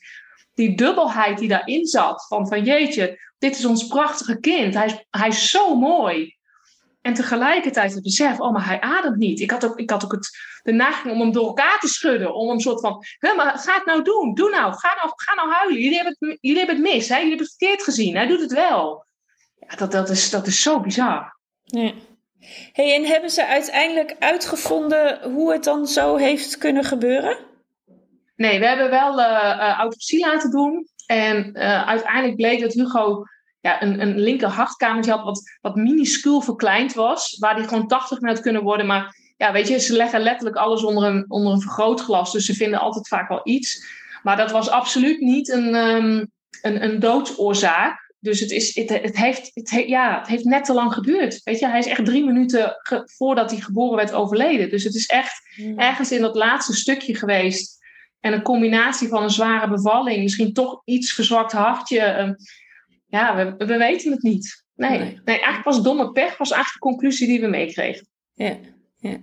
die dubbelheid die daarin zat, van, van jeetje, dit is ons prachtige kind, hij is, hij is zo mooi. En tegelijkertijd het besef, oh, maar hij ademt niet. Ik had ook, ik had ook het, de neiging om hem door elkaar te schudden. Om een soort van, hé, maar ga het nou doen. Doe nou, ga nou, ga nou huilen. Jullie hebben het, jullie hebben het mis, hè? jullie hebben het verkeerd gezien. Hij doet het wel. Ja, dat, dat, is, dat is zo bizar. Ja. Hey, en hebben ze uiteindelijk uitgevonden hoe het dan zo heeft kunnen gebeuren? Nee, we hebben wel uh, autopsie laten doen. En uh, uiteindelijk bleek dat Hugo ja, een, een linker hartkamertje had wat, wat minuscuul verkleind was. Waar die gewoon 80 had kunnen worden. Maar ja, weet je, ze leggen letterlijk alles onder een, onder een vergrootglas. Dus ze vinden altijd vaak wel iets. Maar dat was absoluut niet een, um, een, een doodsoorzaak. Dus het, is, het, het, heeft, het, ja, het heeft net te lang geduurd. Weet je, hij is echt drie minuten voordat hij geboren werd overleden. Dus het is echt hmm. ergens in dat laatste stukje geweest. En een combinatie van een zware bevalling, misschien toch iets verzwakt hartje. Um, ja, we, we weten het niet. Nee. nee. eigenlijk was domme pech, was eigenlijk de conclusie die we meekregen. Ja, ja.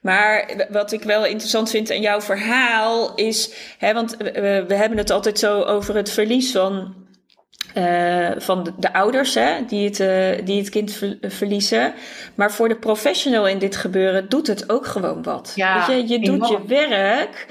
Maar wat ik wel interessant vind aan jouw verhaal is, hè, want we, we hebben het altijd zo over het verlies van uh, van de, de, ouders hè, die, het, uh, die het kind ver, verliezen. Maar voor de professional in dit gebeuren doet het ook gewoon wat. Ja, Weet je, je doet je werk.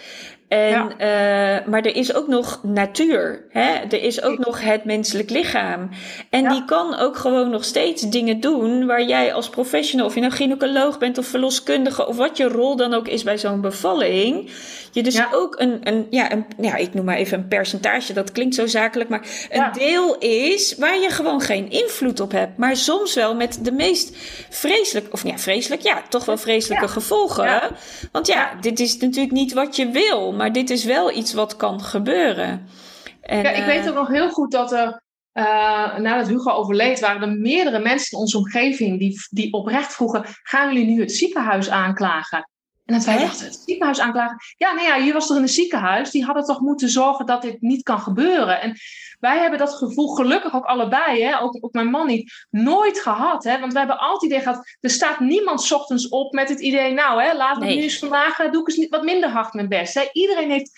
En, uh, maar er is ook nog natuur. Hè? Er is ook nog het menselijk lichaam. En die kan ook gewoon nog steeds dingen doen waar jij als professional, of je nou gynaecoloog bent of verloskundige, of wat je rol dan ook is bij zo'n bevalling, je dus ook een, een, ja, een, ja, ik noem maar even een percentage, dat klinkt zo zakelijk, maar een deel is waar je gewoon geen invloed op hebt. Maar soms wel met de meest vreselijk, of ja, vreselijk, ja, toch wel vreselijke gevolgen. Want ja, dit is natuurlijk niet wat je wil. maar dit is wel iets wat kan gebeuren. En, ja, ik weet ook nog heel goed dat er uh, nadat Hugo overleed, waren er meerdere mensen in onze omgeving die, die oprecht vroegen: gaan jullie nu het ziekenhuis aanklagen? En dat wij dachten, het ziekenhuis aanklagen. Ja, nee, ja, hier was toch in een ziekenhuis. Die hadden toch moeten zorgen dat dit niet kan gebeuren. En wij hebben dat gevoel gelukkig ook allebei, hè, ook, ook mijn man niet, nooit gehad. Hè, want we hebben altijd idee gehad, er staat niemand ochtends op met het idee, nou, hè, laat me nu eens vandaag, eh, doe ik eens wat minder hard mijn best. Hè. Iedereen heeft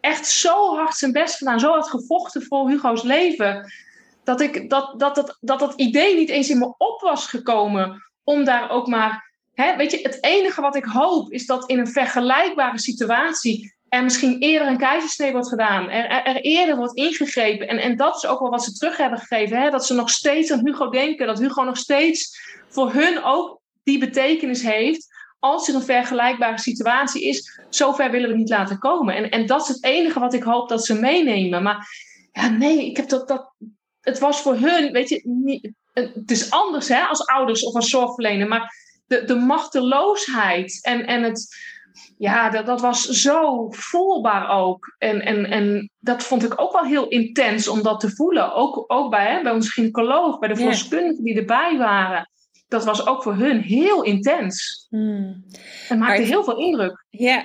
echt zo hard zijn best gedaan, zo hard gevochten voor Hugo's leven dat, ik, dat, dat, dat, dat dat idee niet eens in me op was gekomen om daar ook maar. Weet je, het enige wat ik hoop is dat in een vergelijkbare situatie er misschien eerder een keizersnee wordt gedaan, er, er, eerder wordt ingegrepen. En, en dat is ook wel wat ze terug hebben gegeven. Dat ze nog steeds aan Hugo denken, dat Hugo nog steeds voor hun ook die betekenis heeft. Als er een vergelijkbare situatie is, zover willen we niet laten komen. En, en dat is het enige wat ik hoop dat ze meenemen. Maar ja, nee, ik heb dat, dat, het was voor hun, weet je, niet, het is anders hè, als ouders of als zorgverlener, maar de, de machteloosheid en, en het, ja, dat, dat was zo voelbaar ook. En, en, en dat vond ik ook wel heel intens om dat te voelen. Ook, ook bij, hè, bij ons gynaecoloog, bij de verloskundigen die erbij waren. Dat was ook voor hun heel intens. Hmm. Het maakte heel veel indruk. Ja,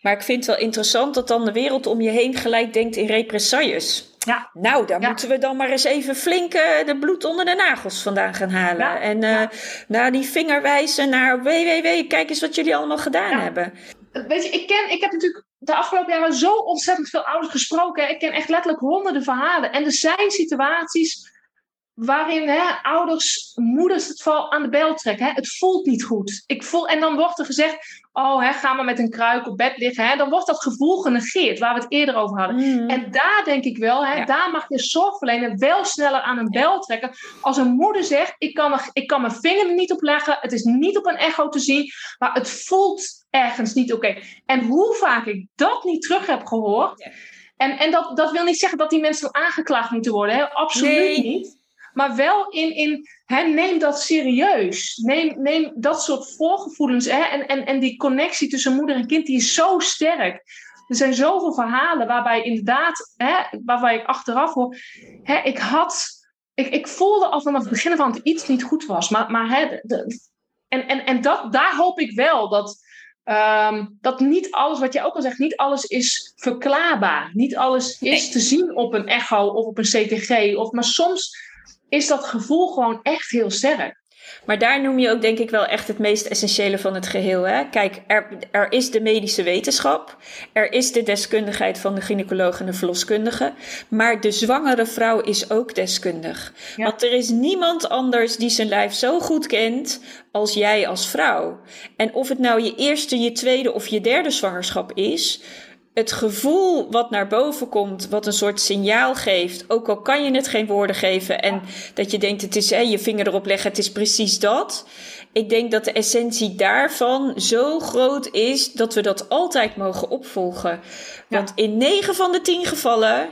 maar ik vind het wel interessant dat dan de wereld om je heen gelijk denkt in represailles. Ja. Nou, daar moeten we dan maar eens even flink uh, de bloed onder de nagels vandaan gaan halen. En uh, naar die vinger wijzen naar www, kijk eens wat jullie allemaal gedaan hebben. Weet je, ik, ken, ik heb natuurlijk de afgelopen jaren zo ontzettend veel ouders gesproken. Ik ken echt letterlijk honderden verhalen. En er zijn situaties waarin hè, ouders, moeders het val aan de bel trekken. Hè. Het voelt niet goed. Ik voel, en dan wordt er gezegd, oh, hè, ga maar met een kruik op bed liggen. Hè. Dan wordt dat gevoel genegeerd, waar we het eerder over hadden. Mm. En daar denk ik wel, hè, daar mag je zorgverlener wel sneller aan een bel trekken. Als een moeder zegt, ik kan, er, ik kan mijn vinger er niet op leggen, het is niet op een echo te zien, maar het voelt ergens niet oké. En hoe vaak ik dat niet terug heb gehoord... En, en dat, dat wil niet zeggen dat die mensen aangeklaagd moeten worden. Hè? Absoluut niet maar wel in, in hè, neem dat serieus. Neem, neem dat soort voorgevoelens hè, en, en, en die connectie tussen moeder en kind, die is zo sterk. Er zijn zoveel verhalen waarbij inderdaad, hè, waarbij ik achteraf hoor, hè, ik had, ik, ik voelde al vanaf het begin van het iets niet goed was. Maar, maar hè, de, en, en, en dat, daar hoop ik wel dat, um, dat niet alles, wat je ook al zegt, niet alles is verklaarbaar. Niet alles is te zien op een echo of op een CTG. Of, maar soms is dat gevoel gewoon echt heel sterk. Maar daar noem je ook denk ik wel echt het meest essentiële van het geheel. Hè? Kijk, er, er is de medische wetenschap, er is de deskundigheid van de gynaecoloog en de verloskundige, maar de zwangere vrouw is ook deskundig. Want er is niemand anders die zijn lijf zo goed kent als jij als vrouw. En of het nou je eerste, je tweede of je derde zwangerschap is, het gevoel wat naar boven komt, wat een soort signaal geeft, ook al kan je het geen woorden geven en dat je denkt, het is hè, je vinger erop leggen, het is precies dat. Ik denk dat de essentie daarvan zo groot is dat we dat altijd mogen opvolgen. Want in 9 van de 10 gevallen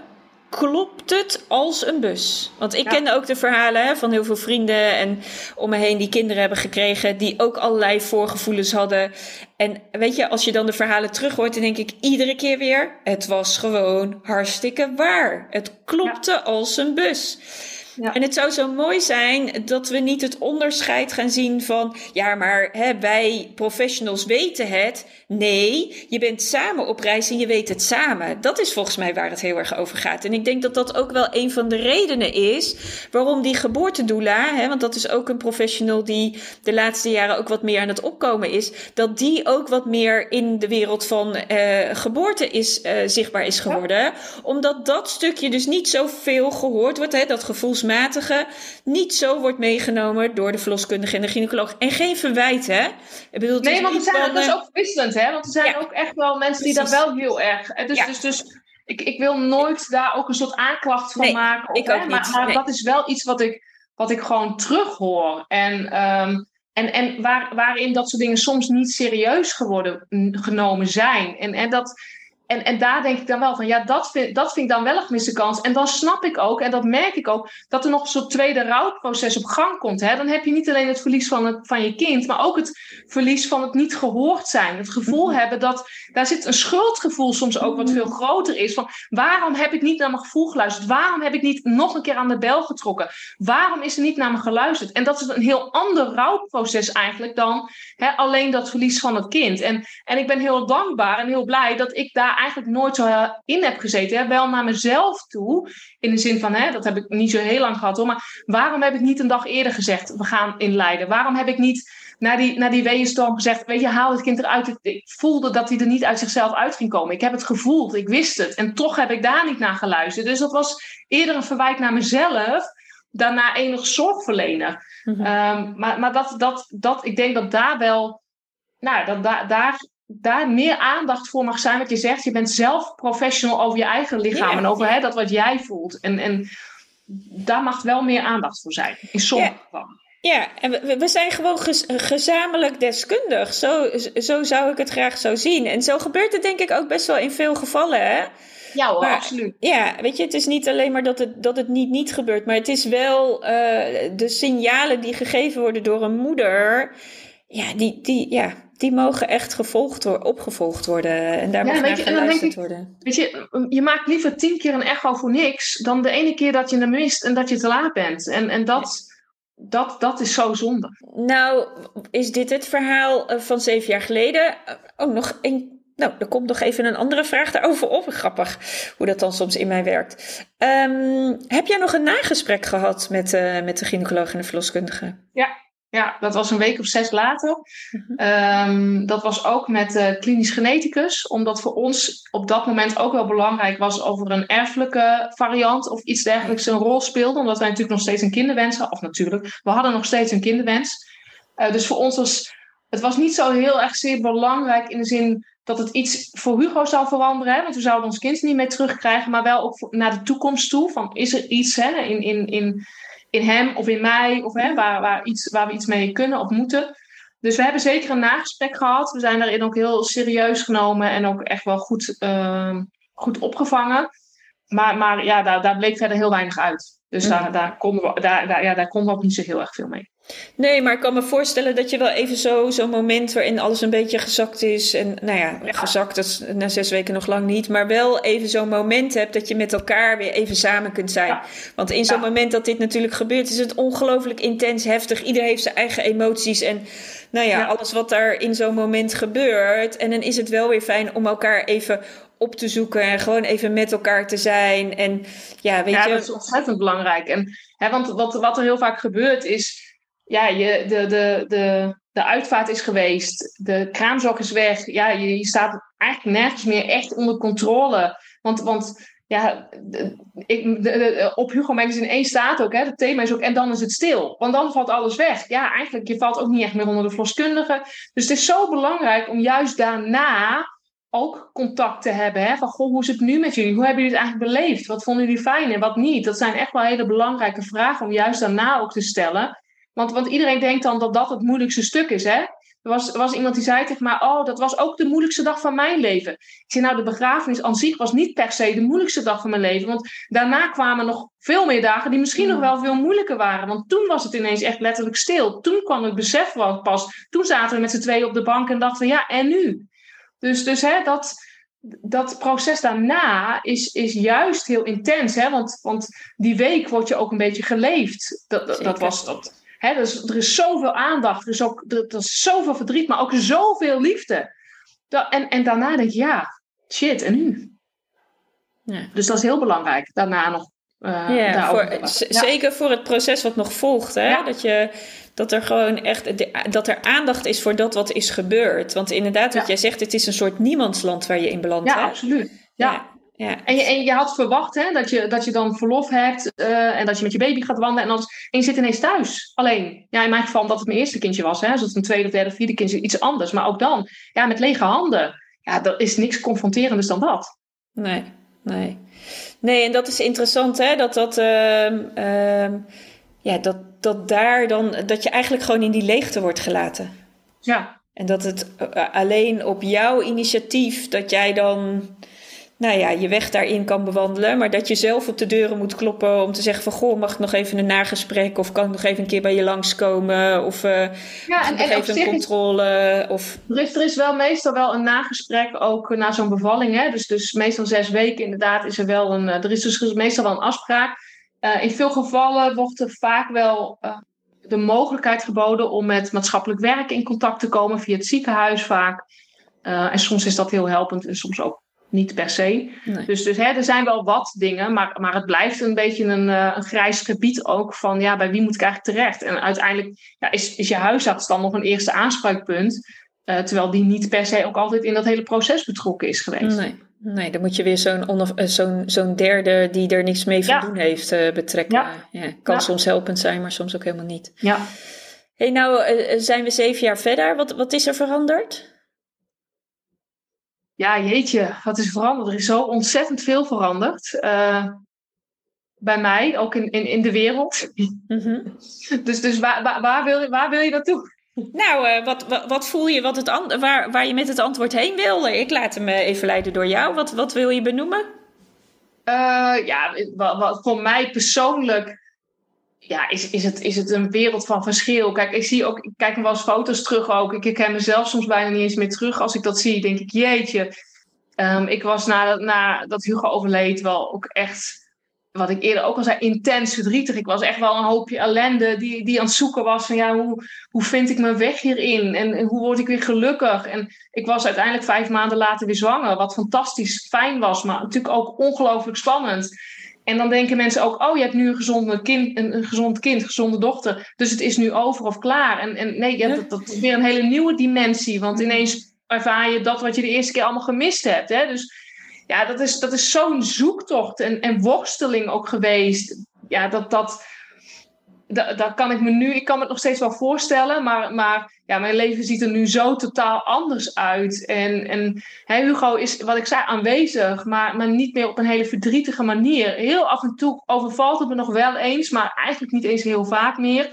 klopt het als een bus. Want ik ja. ken ook de verhalen hè, van heel veel vrienden en om me heen die kinderen hebben gekregen, die ook allerlei voorgevoelens hadden. En weet je, als je dan de verhalen terug hoort, dan denk ik iedere keer weer: het was gewoon hartstikke waar. Het klopte als een bus. Ja. En het zou zo mooi zijn dat we niet het onderscheid gaan zien van, ja, maar hè, wij professionals weten het. Nee, je bent samen op reis en je weet het samen. Dat is volgens mij waar het heel erg over gaat. En ik denk dat dat ook wel een van de redenen is waarom die geboortedoula, hè, want dat is ook een professional die de laatste jaren ook wat meer aan het opkomen is, dat die ook wat meer in de wereld van uh, geboorte is, uh, zichtbaar is geworden. Ja. Omdat dat stukje dus niet zoveel gehoord wordt, hè, dat gevoelsmatige, niet zo wordt meegenomen door de verloskundige en de gynaecoloog. En geen verwijt, hè? Ik bedoel, nee, want we zijn dus ook wisselend, hè? Want er zijn ook echt wel mensen die dat wel heel erg. Dus, dus, dus ik, ik wil nooit daar ook een soort aanklacht van maken. ik ook niet. Maar, dat is wel iets wat ik, wat ik gewoon terughoor. En, um, en, en waar, waarin dat soort dingen soms niet serieus geworden, genomen zijn. En, en dat, en, en daar denk ik dan wel van, ja, dat vind, dat vind ik dan wel een gemiste kans. En dan snap ik ook, en dat merk ik ook, dat er nog een soort tweede rouwproces op gang komt. Hè? Dan heb je niet alleen het verlies van, het, van je kind, maar ook het verlies van het niet gehoord zijn. Het gevoel mhm. hebben dat, daar zit een schuldgevoel soms ook wat mhm. veel groter is. Van, waarom heb ik niet naar mijn gevoel geluisterd? Waarom heb ik niet nog een keer aan de bel getrokken? Waarom is er niet naar me geluisterd? En dat is een heel ander rouwproces eigenlijk dan hè, alleen dat verlies van het kind. En, en ik ben heel dankbaar en heel blij dat ik daar eigenlijk nooit zo in heb gezeten. Hè? Wel naar mezelf toe. In de zin van, hè, dat heb ik niet zo heel lang gehad hoor. Maar waarom heb ik niet een dag eerder gezegd, we gaan inleiden? Waarom heb ik niet naar die, naar die weeënstorm gezegd, weet je, haal het kind eruit. Ik voelde dat hij er niet uit zichzelf uit ging komen. Ik heb het gevoeld, ik wist het. En toch heb ik daar niet naar geluisterd. Dus dat was eerder een verwijt naar mezelf daarna enig zorg verlenen. Mhm. Ehm, maar maar dat, dat, dat, ik denk dat daar wel, nou, dat daar, daar daar meer aandacht voor mag zijn. Wat je zegt, je bent zelf professional over je eigen lichaam en over hè, dat wat jij voelt. En, en daar mag wel meer aandacht voor zijn, in sommige gevallen. Ja, en we, we zijn gewoon gezamenlijk deskundig. Zo, zo zou ik het graag zo zien. En zo gebeurt het denk ik ook best wel in veel gevallen, hè? Ja hoor, absoluut. Ja, weet je, het is niet alleen maar dat het, dat het niet niet gebeurt, maar het is wel uh, de signalen die gegeven worden door een moeder. Ja, die, die, ja, die mogen echt gevolgd worden, opgevolgd worden. En daar ja, moet naar geluisterd worden. Weet je, je maakt liever tien keer een echo voor niks... dan de ene keer dat je hem mist en dat je te laat bent. En, en dat... Dat, dat is zo zonde. Nou, is dit het verhaal eh, van zeven jaar geleden? Ook oh, nog een. Nou, er komt nog even een andere vraag daarover op. Grappig hoe dat dan soms in mij werkt. Um, heb jij nog een nagesprek gehad met, uh, met de gynaecoloog en de verloskundige? Ja, ja, dat was een week of zes later. Ehm, dat was ook met de klinisch geneticus, omdat voor ons op dat moment ook wel belangrijk was of er een erfelijke variant of iets dergelijks een rol speelde, omdat wij natuurlijk nog steeds een kinderwens hadden. Of natuurlijk, we hadden nog steeds een kinderwens. Uh, dus voor ons was het was niet zo heel erg zeer belangrijk in de zin dat het iets voor Hugo zou veranderen, hè, want we zouden ons kind niet meer terugkrijgen, maar wel ook naar de toekomst toe. Van is er iets hè, in, in, in in hem of in mij, of hè, waar, waar, iets, waar we iets mee kunnen of moeten. Dus we hebben zeker een nagesprek gehad. We zijn daarin ook heel serieus genomen en ook echt wel goed, uh, goed opgevangen. Maar, maar ja, daar, daar bleek verder heel weinig uit. Dus daar, daar, konden we, daar, daar, ja, daar konden we ook niet zo heel erg veel mee. Nee, maar ik kan me voorstellen dat je wel even zo, zo'n moment waarin alles een beetje gezakt is. En nou ja, gezakt is na zes weken nog lang niet. Maar wel even zo'n moment hebt dat je met elkaar weer even samen kunt zijn. Want in zo'n moment dat dit natuurlijk gebeurt, is het ongelooflijk intens, heftig. Iedereen heeft zijn eigen emoties en nou ja, alles wat daar in zo'n moment gebeurt. En dan is het wel weer fijn om elkaar even op te zoeken en gewoon even met elkaar te zijn. En ja, weet ja, je. dat is ontzettend belangrijk. En, hè, want wat, wat er heel vaak gebeurt is ja, je, de, de, de, de uitvaart is geweest, de kraamzak is weg. Ja, je, je staat eigenlijk nergens meer echt onder controle. Want, want ja, ik, op Hugo Magazine 1 staat ook, hè, het thema is ook, en dan is het stil. Want dan valt alles weg. Ja, eigenlijk, je valt ook niet echt meer onder de verloskundige. Dus het is zo belangrijk om juist daarna ook contact te hebben. Hè? Van, goh, hoe is het nu met jullie? Hoe hebben jullie het eigenlijk beleefd? Wat vonden jullie fijn en wat niet? Dat zijn echt wel hele belangrijke vragen om juist daarna ook te stellen. Want, want iedereen denkt dan dat dat het moeilijkste stuk is. Hè? Er was, was iemand die zei tegen mij: Oh, dat was ook de moeilijkste dag van mijn leven. Ik zei: Nou, de begrafenis aan zich was niet per se de moeilijkste dag van mijn leven. Want daarna kwamen nog veel meer dagen die misschien nog wel veel moeilijker waren. Want toen was het ineens echt letterlijk stil. Toen kwam het besef wel pas. Toen zaten we met z'n tweeën op de bank en dachten: Ja, en nu? Dus, dus hè, dat, dat proces daarna is, is juist heel intens. Hè? Want, want die week word je ook een beetje geleefd. Dat, dat, dat was dat Dus er is zoveel aandacht, er is, ook, er, is zoveel verdriet, maar ook zoveel liefde. Dat, en, en daarna denk je, ja, shit, en nu? Ja. Dus dat is heel belangrijk, daarna nog. Uh, ja, voor, zeker voor het proces wat nog volgt. Hè? Dat, je, dat er gewoon echt dat er aandacht is voor dat wat is gebeurd. Want inderdaad, wat jij zegt, het is een soort niemandsland waar je in belandt. Ja, absoluut. ja. Ja. En, je, en je had verwacht hè, dat, je, dat je dan verlof hebt uh, en dat je met je baby gaat wandelen en, alles, en je zit ineens thuis. Alleen, ja, in mijn geval omdat het mijn eerste kindje was. Hè, als het een tweede derde vierde kindje iets anders. Maar ook dan, ja, met lege handen. Ja, er is niks confronterenders dan dat. Nee, nee. Nee, en dat is interessant hè, dat dat... Uh, uh, ja, dat, dat daar dan... Dat je eigenlijk gewoon in die leegte wordt gelaten. Ja. En dat het uh, alleen op jouw initiatief dat jij dan nou ja, je weg daarin kan bewandelen. Maar dat je zelf op de deuren moet kloppen om te zeggen van... goh, mag ik nog even een nagesprek? Of kan ik nog even een keer bij je langskomen? Of uh, ja, en, nog even een controle? Of... Er, is, er is wel meestal wel een nagesprek ook na zo'n bevalling. Hè? Dus, dus meestal zes weken inderdaad is er wel een... Er is dus meestal wel een afspraak. Uh, in veel gevallen wordt er vaak wel... Uh, de mogelijkheid geboden om met maatschappelijk werk in contact te komen via het ziekenhuis vaak. Uh, en soms is dat heel helpend en soms ook niet per se. Dus, dus hè, er zijn wel wat dingen, maar, maar het blijft een beetje een, uh, een grijs gebied ook van ja, bij wie moet ik eigenlijk terecht? En uiteindelijk ja, is, is je huisarts dan nog een eerste aanspraakpunt, uh, terwijl die niet per se ook altijd in dat hele proces betrokken is geweest. Nee. Nee, dan moet je weer zo'n zo'n zo'n derde die er niks mee van doen heeft betrekken. Ja. ja kan soms helpend zijn, maar soms ook helemaal niet. Ja. hey, nou zijn we zeven jaar verder. Wat, wat is er veranderd? Ja, jeetje, wat is veranderd? Er is zo ontzettend veel veranderd. Uh, bij mij, ook in, in, in de wereld. Mm-hmm. dus dus waar, waar, waar, wil, waar wil je naartoe? Nou, uh, wat, wat, wat, voel je wat het waar, waar je met het antwoord heen wil? Ik laat hem even leiden door jou. Wat, wat wil je benoemen? Uh, ja, wat, wat voor mij persoonlijk ja, is, is, het, is het een wereld van verschil. Kijk, ik zie ook, ik kijk wel eens foto's terug ook. Ik herken mezelf soms bijna niet eens meer terug. Als ik dat zie, denk ik, jeetje. Um, ik was na, na dat Hugo overleed wel ook echt, wat ik eerder ook al zei, intens verdrietig. Ik was echt wel een hoopje ellende die, die aan het zoeken was van ja, hoe, hoe vind ik mijn weg hierin? En, en hoe word ik weer gelukkig? En ik was uiteindelijk vijf maanden later weer zwanger, wat fantastisch fijn was, maar natuurlijk ook ongelooflijk spannend. En dan denken mensen ook, oh, je hebt nu een, gezonde kind, een, een gezond kind, een gezonde dochter. Dus het is nu over of klaar. En, en nee, je hebt, dat, is weer een hele nieuwe dimensie. Want ineens ervaar je dat wat je de eerste keer allemaal gemist hebt. Hè? Dus ja, dat is, dat is zo'n zoektocht en, en worsteling ook geweest. Ja, dat, dat, daar kan ik me nu, ik kan me het nog steeds wel voorstellen, maar, maar ja, mijn leven ziet er nu zo totaal anders uit. En, en Hugo is, wat ik zei, aanwezig, maar, maar niet meer op een hele verdrietige manier. Heel af en toe overvalt het me nog wel eens, maar eigenlijk niet eens heel vaak meer.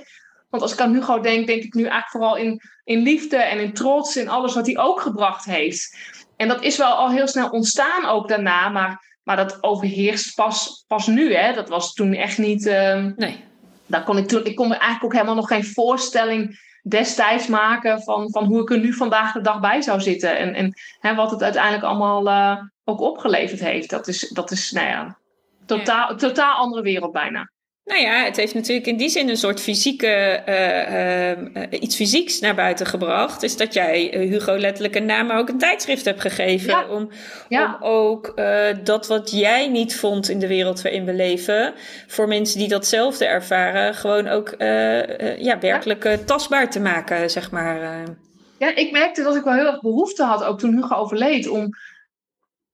Want als ik aan Hugo denk, denk ik nu eigenlijk vooral in, in liefde en in trots, in alles wat hij ook gebracht heeft. En dat is wel al heel snel ontstaan ook daarna, maar, maar dat overheerst pas, pas nu. Hè? Dat was toen echt niet. Uh, nee daar kon ik, toen, ik kon me eigenlijk ook helemaal nog geen voorstelling destijds maken van, van hoe ik er nu vandaag de dag bij zou zitten. En, en hè, wat het uiteindelijk allemaal uh, ook opgeleverd heeft. Dat is, dat is nou ja, totaal, ja. totaal andere wereld bijna. Nou ja, het heeft natuurlijk in die zin een soort fysieke, uh, uh, iets fysieks naar buiten gebracht. Is dat jij Hugo letterlijk een naam, maar ook een tijdschrift hebt gegeven. Ja. Om, ja. om ook dat wat jij niet vond in de wereld waarin we leven, voor mensen die datzelfde ervaren, gewoon ook ja, werkelijk tastbaar te maken, zeg maar. Ja, ik merkte dat ik wel heel erg behoefte had, ook toen Hugo overleed, om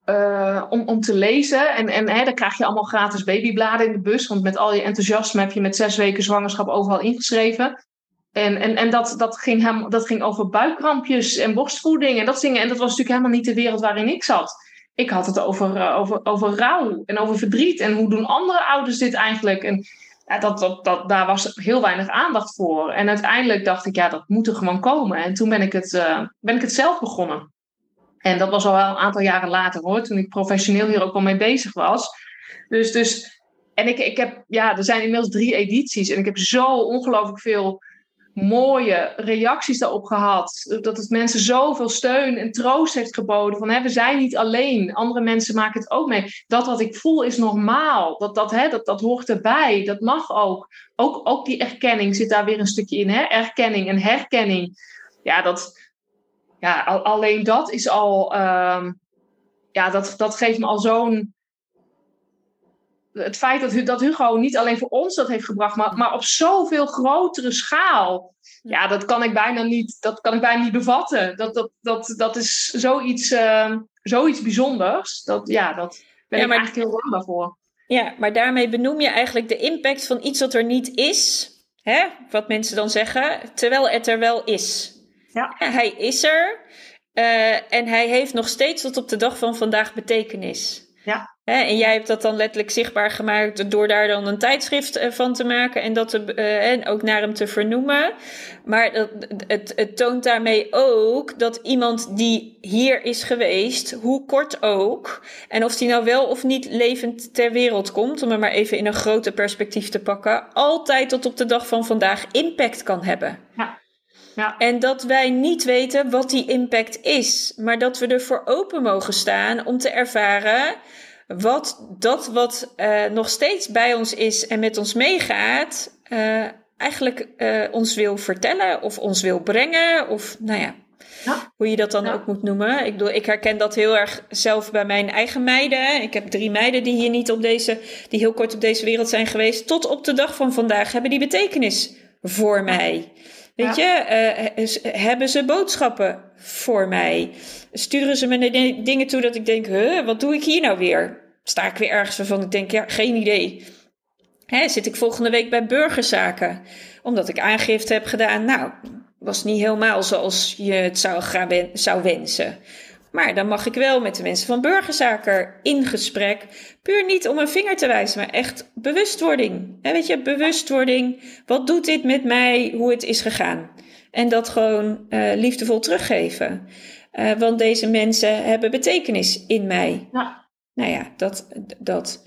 uh, om, om te lezen. En, en hè, dan krijg je allemaal gratis babybladen in de bus. Want met al je enthousiasme heb je met zes weken zwangerschap overal ingeschreven. En, en, en dat, dat, ging hem, dat ging over buikkrampjes en borstvoeding en dat dingen. En dat was natuurlijk helemaal niet de wereld waarin ik zat. Ik had het over, uh, over, over rouw en over verdriet. En hoe doen andere ouders dit eigenlijk? En ja, dat, dat, dat, daar was heel weinig aandacht voor. En uiteindelijk dacht ik, ja, dat moet er gewoon komen. En toen ben ik het, uh, ben ik het zelf begonnen. En dat was al wel een aantal jaren later hoor, toen ik professioneel hier ook al mee bezig was. Dus, dus en ik, ik heb, ja, er zijn inmiddels drie edities en ik heb zo ongelooflijk veel mooie reacties daarop gehad. Dat het mensen zoveel steun en troost heeft geboden. Van hè, we zijn niet alleen. Andere mensen maken het ook mee. Dat wat ik voel is normaal. Dat, dat, hè, dat, dat hoort erbij. Dat mag ook. ook. Ook die erkenning zit daar weer een stukje in. Hè? Erkenning en herkenning. Ja, dat, ja, al, alleen dat is al, uh, ja, dat, dat geeft me al zo'n. Het feit dat, dat Hugo niet alleen voor ons dat heeft gebracht, maar, maar op zoveel grotere schaal. Ja, dat kan ik bijna niet, dat kan ik bijna niet bevatten. Dat, dat, dat, dat is zoiets, uh, zoiets bijzonders. Dat, ja, dat ben ja, ik eigenlijk heel dankbaar voor. Ja, maar daarmee benoem je eigenlijk de impact van iets wat er niet is. Hè? Wat mensen dan zeggen, terwijl het er wel is. Ja. Hij is er uh, en hij heeft nog steeds tot op de dag van vandaag betekenis. Ja. en jij hebt dat dan letterlijk zichtbaar gemaakt door daar dan een tijdschrift eh, van te maken en dat te, uh, en ook naar hem te vernoemen. Maar dat, het, het toont daarmee ook dat iemand die hier is geweest, hoe kort ook, en of die nou wel of niet levend ter wereld komt, om hem maar even in een groter perspectief te pakken, altijd tot op de dag van vandaag impact kan hebben. Ja. Ja. En dat wij niet weten wat die impact is, maar dat we ervoor open mogen staan om te ervaren wat dat wat uh, nog steeds bij ons is en met ons meegaat, uh, eigenlijk uh, ons wil vertellen of ons wil brengen. Of nou ja, ja. hoe je dat dan ja. ook moet noemen. Ik, bedoel, ik herken dat heel erg zelf bij mijn eigen meiden. Ik heb drie meiden die hier niet op deze, die heel kort op deze wereld zijn geweest. Tot op de dag van vandaag hebben die betekenis voor mij. Weet ja. je, uh, hebben ze boodschappen voor mij? Sturen ze me dingen toe dat ik denk, huh, wat doe ik hier nou weer? Sta ik weer ergens waarvan ik denk, ja, geen idee. Hè, zit ik volgende week bij burgerzaken? Omdat ik aangifte heb gedaan, nou, was niet helemaal zoals je het zou, gaan zou wensen. Maar dan mag ik wel met de mensen van burgerzaken in gesprek. Puur niet om een vinger te wijzen, maar echt bewustwording. En weet je, bewustwording. Wat doet dit met mij, hoe het is gegaan? En dat gewoon uh, liefdevol teruggeven. Uh, want deze mensen hebben betekenis in mij. Ja. Nou ja, dat. dat.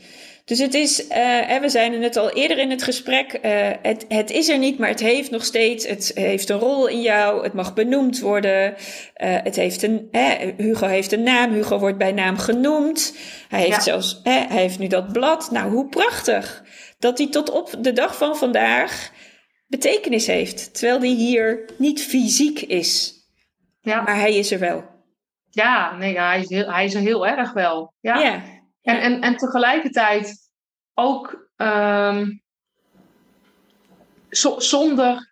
Dus het is, uh, we zijn het al eerder in het gesprek, uh, het, het is er niet, maar het heeft nog steeds, het heeft een rol in jou, het mag benoemd worden. Uh, het heeft een, Hugo heeft een naam, Hugo wordt bij naam genoemd. Hij heeft ja. zelfs, hij heeft nu dat blad. Nou, hoe prachtig dat hij tot op de dag van vandaag betekenis heeft, terwijl hij hier niet fysiek is. Ja. Maar hij is er wel. Ja, nee, hij, is heel, hij is er heel erg wel. Ja. ja. En, en, en tegelijkertijd ook zo, zonder,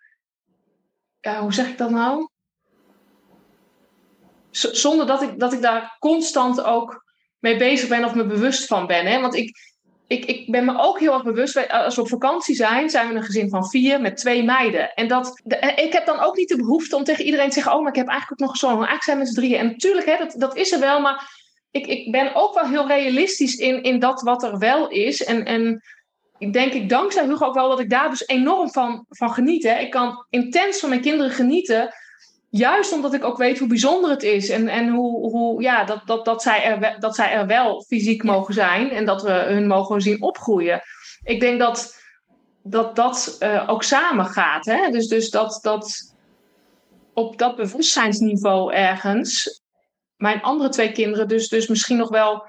ja, hoe zeg ik dat nou? Zonder dat ik, dat ik daar constant ook mee bezig ben of me bewust van ben. Hè? Want ik, ik, ik ben me ook heel erg bewust, als we op vakantie zijn, zijn we een gezin van vier met twee meiden. En dat, ik heb dan ook niet de behoefte om tegen iedereen te zeggen, oh, maar ik heb eigenlijk ook nog zo'n, eigenlijk zijn met z'n drieën. En natuurlijk, hè, dat, dat is er wel, maar ik, ik ben ook wel heel realistisch in, in dat wat er wel is. En, en ik denk ik dankzij Hugo ook wel dat ik daar dus enorm van, van geniet. Hè. Ik kan intens van mijn kinderen genieten. Juist omdat ik ook weet hoe bijzonder het is. En, en hoe, hoe, ja, dat, dat, dat, zij er, dat zij er wel fysiek mogen zijn. En dat we hun mogen zien opgroeien. Ik denk dat dat, dat uh, ook samen gaat. Hè? Dus, dus dat, dat op dat bewustzijnsniveau ergens mijn andere twee kinderen dus, dus misschien nog wel...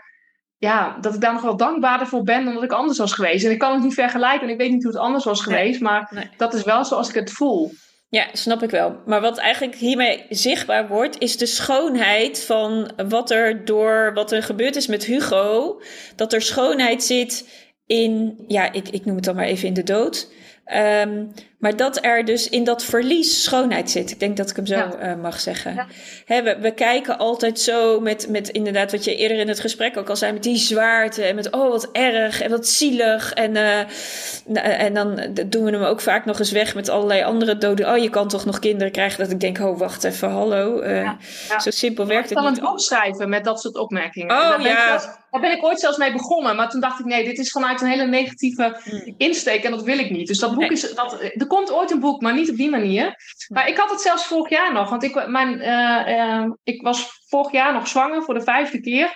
Ja, dat ik daar nog wel dankbaarder voor ben dan dat ik anders was geweest. En ik kan het niet vergelijken en ik weet niet hoe het anders was geweest. Nee, maar nee. dat is wel zoals ik het voel. Ja, snap ik wel. Maar wat eigenlijk hiermee zichtbaar wordt, is de schoonheid van wat er door wat er gebeurd is met Hugo. Dat er schoonheid zit in, ja, ik, ik noem het dan maar even in de dood. Um, maar dat er dus in dat verlies schoonheid zit. Ik denk dat ik hem zo ja. uh, mag zeggen. Ja. He, we, we, kijken altijd zo met, met inderdaad wat je eerder in het gesprek ook al zei. Met die zwaarte en met oh wat erg en wat zielig. En, uh, en dan doen we hem ook vaak nog eens weg met allerlei andere doden. Oh je kan toch nog kinderen krijgen. Dat ik denk oh wacht even hallo. Uh, ja. Zo simpel werkt het niet. Ik kan het opschrijven met dat soort opmerkingen. Oh daar ja. Ben daar ben ik ooit zelfs mee begonnen. Maar toen dacht ik nee dit is vanuit een hele negatieve hmm. insteek. En dat wil ik niet. Dus dat boek nee. is... Dat, komt ooit een boek, maar niet op die manier. Maar ik had het zelfs vorig jaar nog. Want ik, mijn, uh, uh, ik was vorig jaar nog zwanger voor de vijfde keer.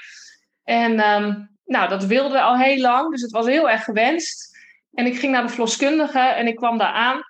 En um, nou, dat wilde al heel lang. Dus het was heel erg gewenst. En ik ging naar de verloskundige en ik kwam daar aan.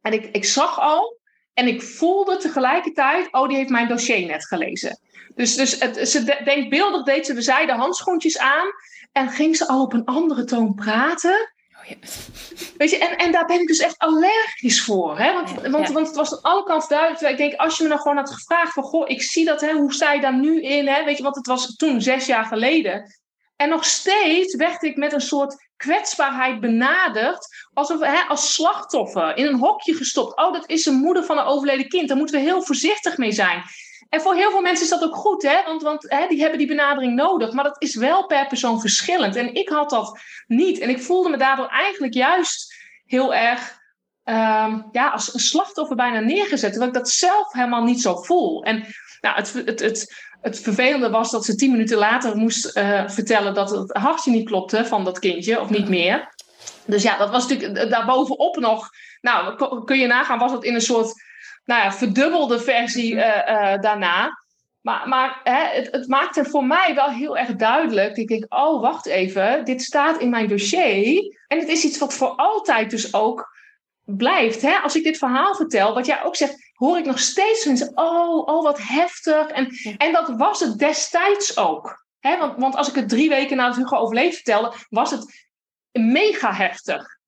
En ik, ik zag al en ik voelde tegelijkertijd... oh, die heeft mijn dossier net gelezen. Dus, dus het, ze de, denkbeeldig deed ze de zijde handschoentjes aan... en ging ze al op een andere toon praten... Weet je, en, en daar ben ik dus echt allergisch voor. Hè? Want, Ja, want, ja. want het was aan alle kanten duidelijk. Ik denk, als je me nou gewoon had gevraagd van... Goh, ik zie dat, hè, hoe sta je daar nu in? Hè? Weet je, want het was toen zes jaar geleden. En nog steeds werd ik met een soort kwetsbaarheid benaderd. Alsof hè, als slachtoffer in een hokje gestopt. Oh, dat is een moeder van een overleden kind. Daar moeten we heel voorzichtig mee zijn. En voor heel veel mensen is dat ook goed, hè? want, want hè, die hebben die benadering nodig. Maar dat is wel per persoon verschillend. En ik had dat niet. En ik voelde me daardoor eigenlijk juist heel erg um, ja, als een slachtoffer bijna neergezet. Terwijl ik dat zelf helemaal niet zo voel. En nou, het, het, het, het vervelende was dat ze tien minuten later moest eh, vertellen dat het hartje niet klopte van dat kindje, of niet meer. Dus ja, dat was natuurlijk daarbovenop nog. Nou, kun je nagaan, was het in een soort nou ja, verdubbelde versie uh, daarna. Maar, maar hè, het, het maakte voor mij wel heel erg duidelijk. Ik denk, oh, wacht even, dit staat in mijn dossier. En het is iets wat voor altijd dus ook blijft. Hè? Als ik dit verhaal vertel, wat jij ook zegt, hoor ik nog steeds mensen, oh, oh, wat heftig. En, en dat was het destijds ook. Hè? Want, want als ik het drie weken na het Hugo overleefd vertelde, was het mega heftig.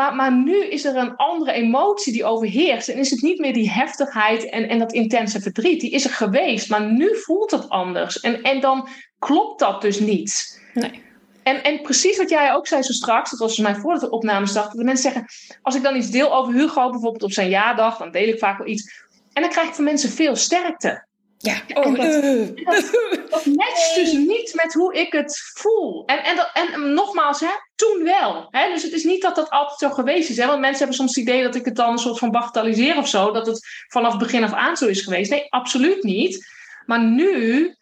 Maar, maar nu is er een andere emotie die overheerst. En is het niet meer die heftigheid en, en dat intense verdriet. Die is er geweest, maar nu voelt het anders. En, en dan klopt dat dus niet. Nee. En, en precies wat jij ook zei zo straks, dat was mij voordat de opname start, dat de mensen zeggen, als ik dan iets deel over Hugo, bijvoorbeeld op zijn jaardag, dan deel ik vaak wel iets. En dan krijg ik van mensen veel sterkte. Ja, oh, en dat, dat, matcht dus niet met hoe ik het voel. En, en, dat, en nogmaals, hè, toen wel. Hè? Dus het is niet dat dat altijd zo geweest is. Hè? Want mensen hebben soms het idee dat ik het dan een soort van bagatelliseer of zo. Dat het vanaf begin af aan zo is geweest. Nee, absoluut niet. Maar nu,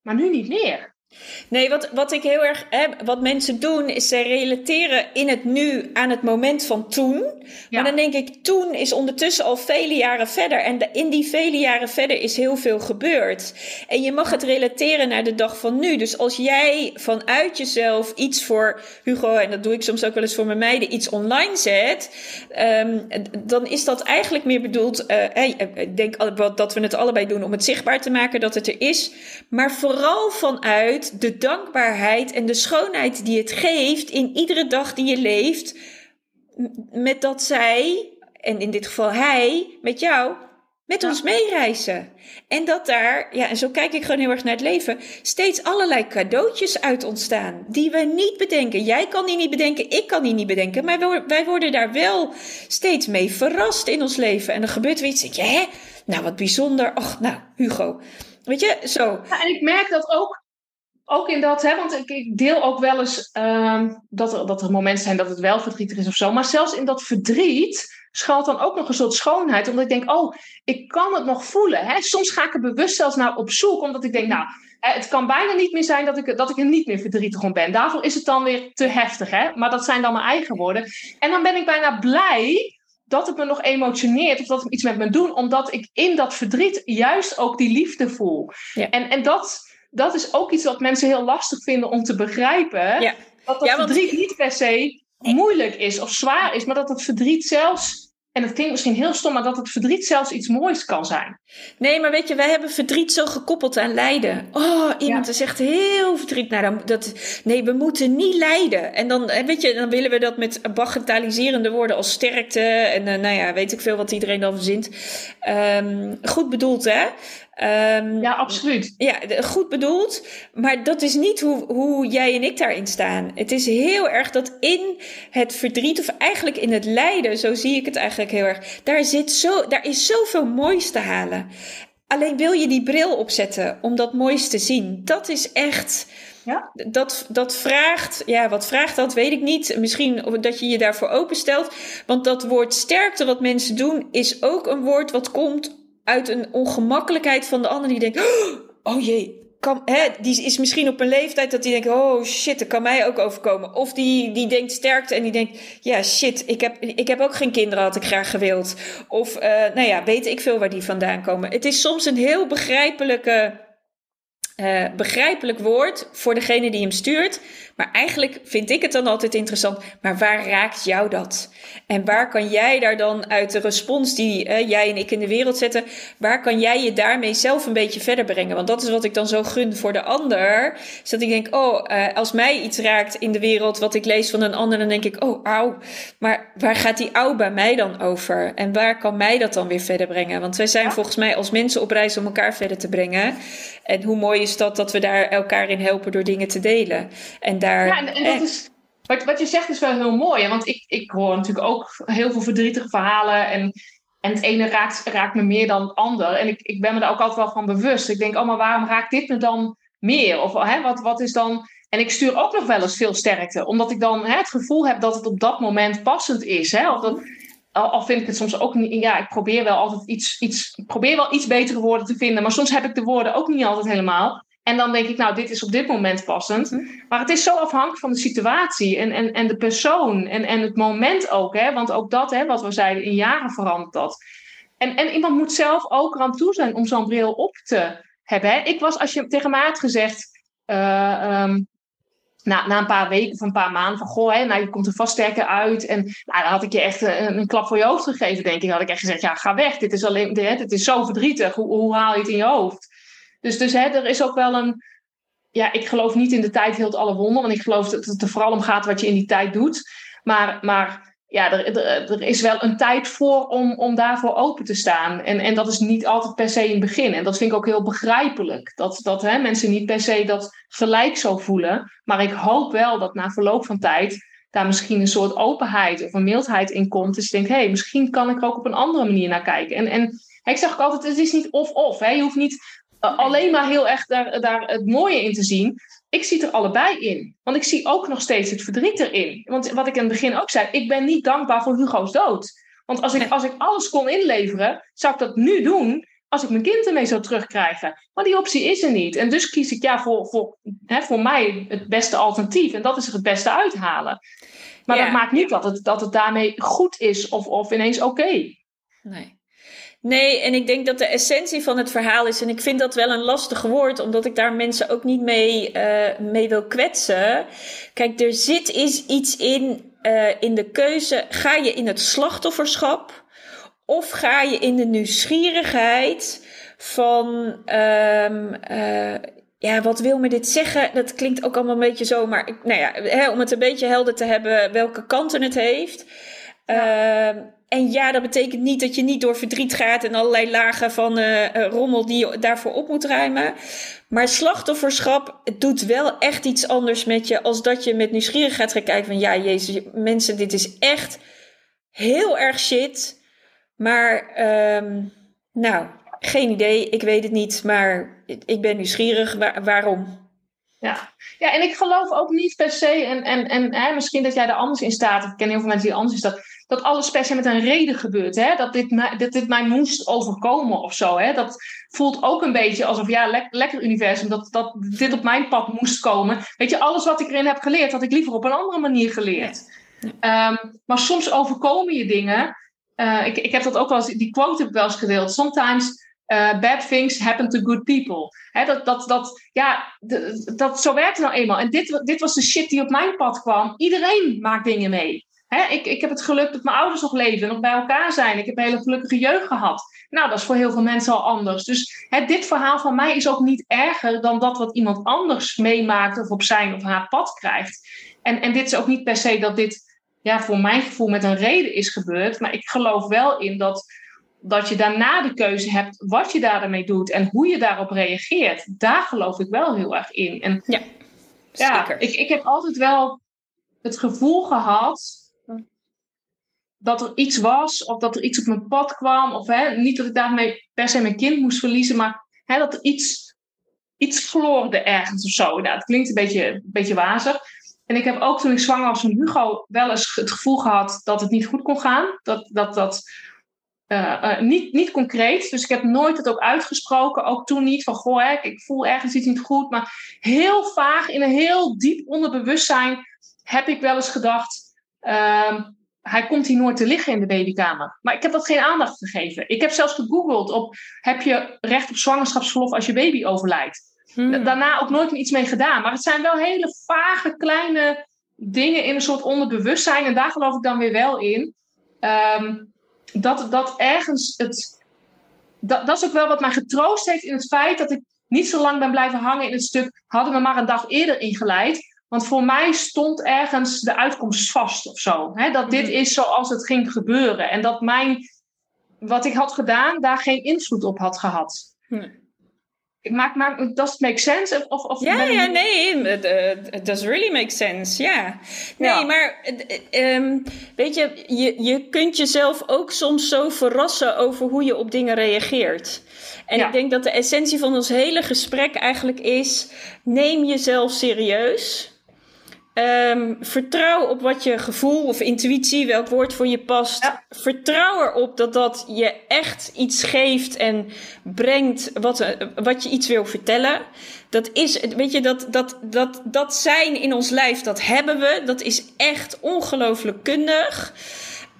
maar nu niet meer. Nee, wat, wat ik heel erg. Hè, wat mensen doen, is ze relateren in het nu aan het moment van toen. Maar dan denk ik, toen is ondertussen al vele jaren verder. En in die vele jaren verder is heel veel gebeurd. En je mag het relateren naar de dag van nu. Dus als jij vanuit jezelf iets voor Hugo, en dat doe ik soms ook wel eens voor mijn meiden, iets online zet. Um, dan is dat eigenlijk meer bedoeld. Uh, ik denk dat we het allebei doen om het zichtbaar te maken dat het er is. Maar vooral vanuit de dankbaarheid en de schoonheid die het geeft in iedere dag die je leeft. Met dat zij, en in dit geval hij, met jou, met ons meereizen. En dat daar, ja, en zo kijk ik gewoon heel erg naar het leven, steeds allerlei cadeautjes uit ontstaan. Die we niet bedenken. Jij kan die niet bedenken, ik kan die niet bedenken. Maar wij worden daar wel steeds mee verrast in ons leven. En dan gebeurt weer iets. Ja, hè? Nou, wat bijzonder. Ach, nou, Hugo. Weet je, zo. Ja, en ik merk dat ook ook in dat, hè, want ik, ik deel ook wel eens uh, dat, er, dat er momenten zijn dat het wel verdrietig is of zo. Maar zelfs in dat verdriet schuilt dan ook nog een soort schoonheid. Omdat ik denk, oh, ik kan het nog voelen. Hè? Soms ga ik er bewust zelfs naar op zoek. Omdat ik denk, nou, het kan bijna niet meer zijn dat ik, dat ik er niet meer verdrietig om ben. Daarvoor is het dan weer te heftig. Hè? Maar dat zijn dan mijn eigen woorden. En dan ben ik bijna blij dat het me nog emotioneert of dat het iets met me doet, omdat ik in dat verdriet juist ook die liefde voel. Ja. En, en dat, dat is ook iets wat mensen heel lastig vinden om te begrijpen. Ja. Dat dat verdriet niet per se moeilijk is of zwaar is, maar dat het verdriet zelfs en het klinkt misschien heel stom, maar dat het verdriet zelfs iets moois kan zijn. Nee, maar weet je, wij hebben verdriet zo gekoppeld aan lijden. Oh, iemand is echt heel verdriet. Nou, dan, dat, nee, we moeten niet lijden. En dan, weet je, dan willen we dat met bagatelliserende woorden als sterkte. En uh, nou ja, weet ik veel wat iedereen dan verzint. Um, goed bedoeld, hè? Um, ja, absoluut. Ja, goed bedoeld. Maar dat is niet hoe, hoe jij en ik daarin staan. Het is heel erg dat in het verdriet, of eigenlijk in het lijden, zo zie ik het eigenlijk heel erg. Daar, zit zo, daar is zoveel moois te halen. Alleen wil je die bril opzetten om dat moois te zien. Dat is echt. Ja? Dat, dat vraagt, ja, wat vraagt dat, weet ik niet. Misschien dat je je daarvoor openstelt. Want dat woord sterkte wat mensen doen, is ook een woord wat komt uit een ongemakkelijkheid van de ander die denkt: Oh jee, kan, hè, die is misschien op een leeftijd dat die denkt: Oh shit, dat kan mij ook overkomen. Of die, die denkt sterkte en die denkt: Ja, shit, ik heb, ik heb ook geen kinderen, had ik graag gewild. Of, uh, nou ja, weet ik veel waar die vandaan komen. Het is soms een heel begrijpelijke. Uh, begrijpelijk woord voor degene die hem stuurt. Maar eigenlijk vind ik het dan altijd interessant. Maar waar raakt jou dat? En waar kan jij daar dan uit de respons die jij en ik in de wereld zetten, waar kan jij je daarmee zelf een beetje verder brengen? Want dat is wat ik dan zo gun voor de ander. Is dat ik denk, oh, uh, als mij iets raakt in de wereld wat ik lees van een ander, dan denk ik, oh, auw. Maar waar gaat die auw bij mij dan over? En waar kan mij dat dan weer verder brengen? Want wij zijn volgens mij als mensen op reis om elkaar verder te brengen. En hoe mooi is dat dat we daar elkaar in helpen door dingen te delen. En daar. Ja, en, en dat is wat, wat je zegt is wel heel mooi. Want ik, ik hoor natuurlijk ook heel veel verdrietige verhalen. En, en het ene raakt, raakt me meer dan het ander. En ik, ik ben me daar ook altijd wel van bewust. Ik denk, oh, maar waarom raakt dit me dan meer? Of hè, wat, wat is dan. En ik stuur ook nog wel eens veel sterkte. Omdat ik dan hè, het gevoel heb dat het op dat moment passend is. Hè? Of dat, al, al vind ik het soms ook niet. Ja, ik probeer wel altijd iets, iets. Ik probeer wel iets betere woorden te vinden. Maar soms heb ik de woorden ook niet altijd helemaal. En dan denk ik, nou, dit is op dit moment passend. Mhm. Maar het is zo afhankelijk van de situatie en, en, en de persoon en, en het moment ook. Hè? Want ook dat, hè, wat we zeiden, in jaren verandert dat. En, en iemand moet zelf ook eraan toe zijn om zo'n bril op te hebben. Hè? Ik was, als je tegen mij had gezegd, eh, ehm, na, na een paar weken of een paar maanden, van goh, hè, nou, je komt er vast sterker uit. En nou, dan had ik je echt een, een klap voor je hoofd gegeven, denk ik. Dan had ik echt gezegd, ja, ga weg. Dit is, alleen, dit, dit is zo verdrietig. Hoe, hoe haal je het in je hoofd? Dus, dus hè, er is ook wel een. Ja, ik geloof niet in de tijd heelt alle wonden. Want ik geloof dat het er vooral om gaat wat je in die tijd doet. Maar, maar ja, er, er, is wel een tijd voor om, om daarvoor open te staan. En, en dat is niet altijd per se in het begin. En dat vind ik ook heel begrijpelijk. Dat, dat hè, mensen niet per se dat gelijk zo voelen. Maar ik hoop wel dat na verloop van tijd daar misschien een soort openheid of een mildheid in komt. Dus je denkt, hé, hey, misschien kan ik er ook op een andere manier naar kijken. En, en ik zeg ook altijd, het is niet of-of. Je hoeft niet alleen maar heel erg daar, daar het mooie in te zien. Ik zie er allebei in. Want ik zie ook nog steeds het verdriet erin. Want wat ik in het begin ook zei, ik ben niet dankbaar voor Hugo's dood. Want als ik, als ik alles kon inleveren, zou ik dat nu doen als ik mijn kind ermee zou terugkrijgen. Maar die optie is er niet. En dus kies ik ja, voor, voor, hè, voor mij het beste alternatief. En dat is er het beste uithalen. Maar Ja. dat maakt niet dat het, dat het daarmee goed is of, of ineens oké. Nee. Nee, en ik denk dat de essentie van het verhaal is, en ik vind dat wel een lastig woord, omdat ik daar mensen ook niet mee, eh, mee wil kwetsen. Kijk, er zit is iets in, eh, in de keuze, ga je in het slachtofferschap of ga je in de nieuwsgierigheid van, ehm, eh, ja, wat wil me dit zeggen? Dat klinkt ook allemaal een beetje zo, maar ik- nou ja, hè, om het een beetje helder te hebben welke kanten het heeft. Ehm, en ja, dat betekent niet dat je niet door verdriet gaat en allerlei lagen van eh, eh, rommel die je daarvoor op moet ruimen. Maar slachtofferschap doet wel echt iets anders met je als dat je met nieuwsgierigheid gaat kijken van ja, jezus, mensen, dit is echt heel erg shit. Maar ehm, nou, geen idee, ik weet het niet, maar ik ben nieuwsgierig. Waar- waarom? Ja. ja, en ik geloof ook niet per se, en, en, en hè, misschien dat jij er anders in staat, ik ken heel veel mensen die er anders in staan, dat alles per se met een reden gebeurt. Hè? Dat, dit, mij- dat dit mij moest overkomen of zo. Hè? Dat voelt ook een beetje alsof, ja, lek- lekker universum, dat, dat dit op mijn pad moest komen. Weet je, alles wat ik erin heb geleerd, had ik liever op een andere manier geleerd. Ehm, maar soms overkomen je dingen. Eh, ik, ik heb dat ook wel eens, die quote heb ik wel eens gedeeld. Sometimes eh, bad things happen to good people. Dat, dat, dat, ja, dat, zo werkt het nou eenmaal. En dit, dit was de shit die op mijn pad kwam. Iedereen maakt dingen mee. Ik, ik heb het geluk dat mijn ouders nog leven, nog bij elkaar zijn. Ik heb een hele gelukkige jeugd gehad. Nou, dat is voor heel veel mensen al anders. Dus dit verhaal van mij is ook niet erger dan dat wat iemand anders meemaakt of op zijn of haar pad krijgt. En, en dit is ook niet per se dat dit ja, voor mijn gevoel met een reden is gebeurd. Maar ik geloof wel in dat, dat je daarna de keuze hebt wat je daarmee doet en hoe je daarop reageert. Daar geloof ik wel heel erg in. En Ja, ja, zeker. ik, ik heb altijd wel het gevoel gehad dat er iets was, of dat er iets op mijn pad kwam. Of hè, niet dat ik daarmee per se mijn kind moest verliezen, maar hè, dat er iets, iets gloorde ergens of zo. Nou, het klinkt een beetje, een beetje wazig. En ik heb ook toen ik zwanger was van Hugo wel eens het gevoel gehad dat het niet goed kon gaan. Dat dat, dat eh, eh, niet, niet concreet. Dus ik heb nooit het ook uitgesproken. Ook toen niet van, goh, hè, ik voel ergens iets niet goed. Maar heel vaag, in een heel diep onderbewustzijn heb ik wel eens gedacht... ehm, hij komt hier nooit te liggen in de babykamer. Maar ik heb dat geen aandacht gegeven. Ik heb zelfs gegoogeld op... heb je recht op zwangerschapsverlof als je baby overlijdt? Hmm. Daarna ook nooit meer iets mee gedaan. Maar het zijn wel hele vage, kleine dingen in een soort onderbewustzijn. En daar geloof ik dan weer wel in. Ehm, dat, dat ergens het. Dat, dat is ook wel wat mij getroost heeft in het feit dat ik niet zo lang ben blijven hangen in het stuk. hadden we maar een dag eerder ingeleid. Want voor mij stond ergens de uitkomst vast of zo. Hè? Dat dit Mhm. is zoals het ging gebeuren. En dat mijn. wat ik had gedaan, daar geen invloed op had gehad. Ik maak, does it make sense? Of, of Ja, ben ja, nee, it, does really make sense, ja. Nee, Ja. maar eh, ehm, weet je, je, je kunt jezelf ook soms zo verrassen over hoe je op dingen reageert. En Ja. ik denk dat de essentie van ons hele gesprek eigenlijk is, neem jezelf serieus. Ehm, vertrouw op wat je gevoel of intuïtie, welk woord voor je past. Vertrouw erop dat dat je echt iets geeft en brengt wat, wat je iets wil vertellen. Dat is, weet je, dat, dat, dat, dat zijn in ons lijf, dat hebben we. Dat is echt ongelooflijk kundig.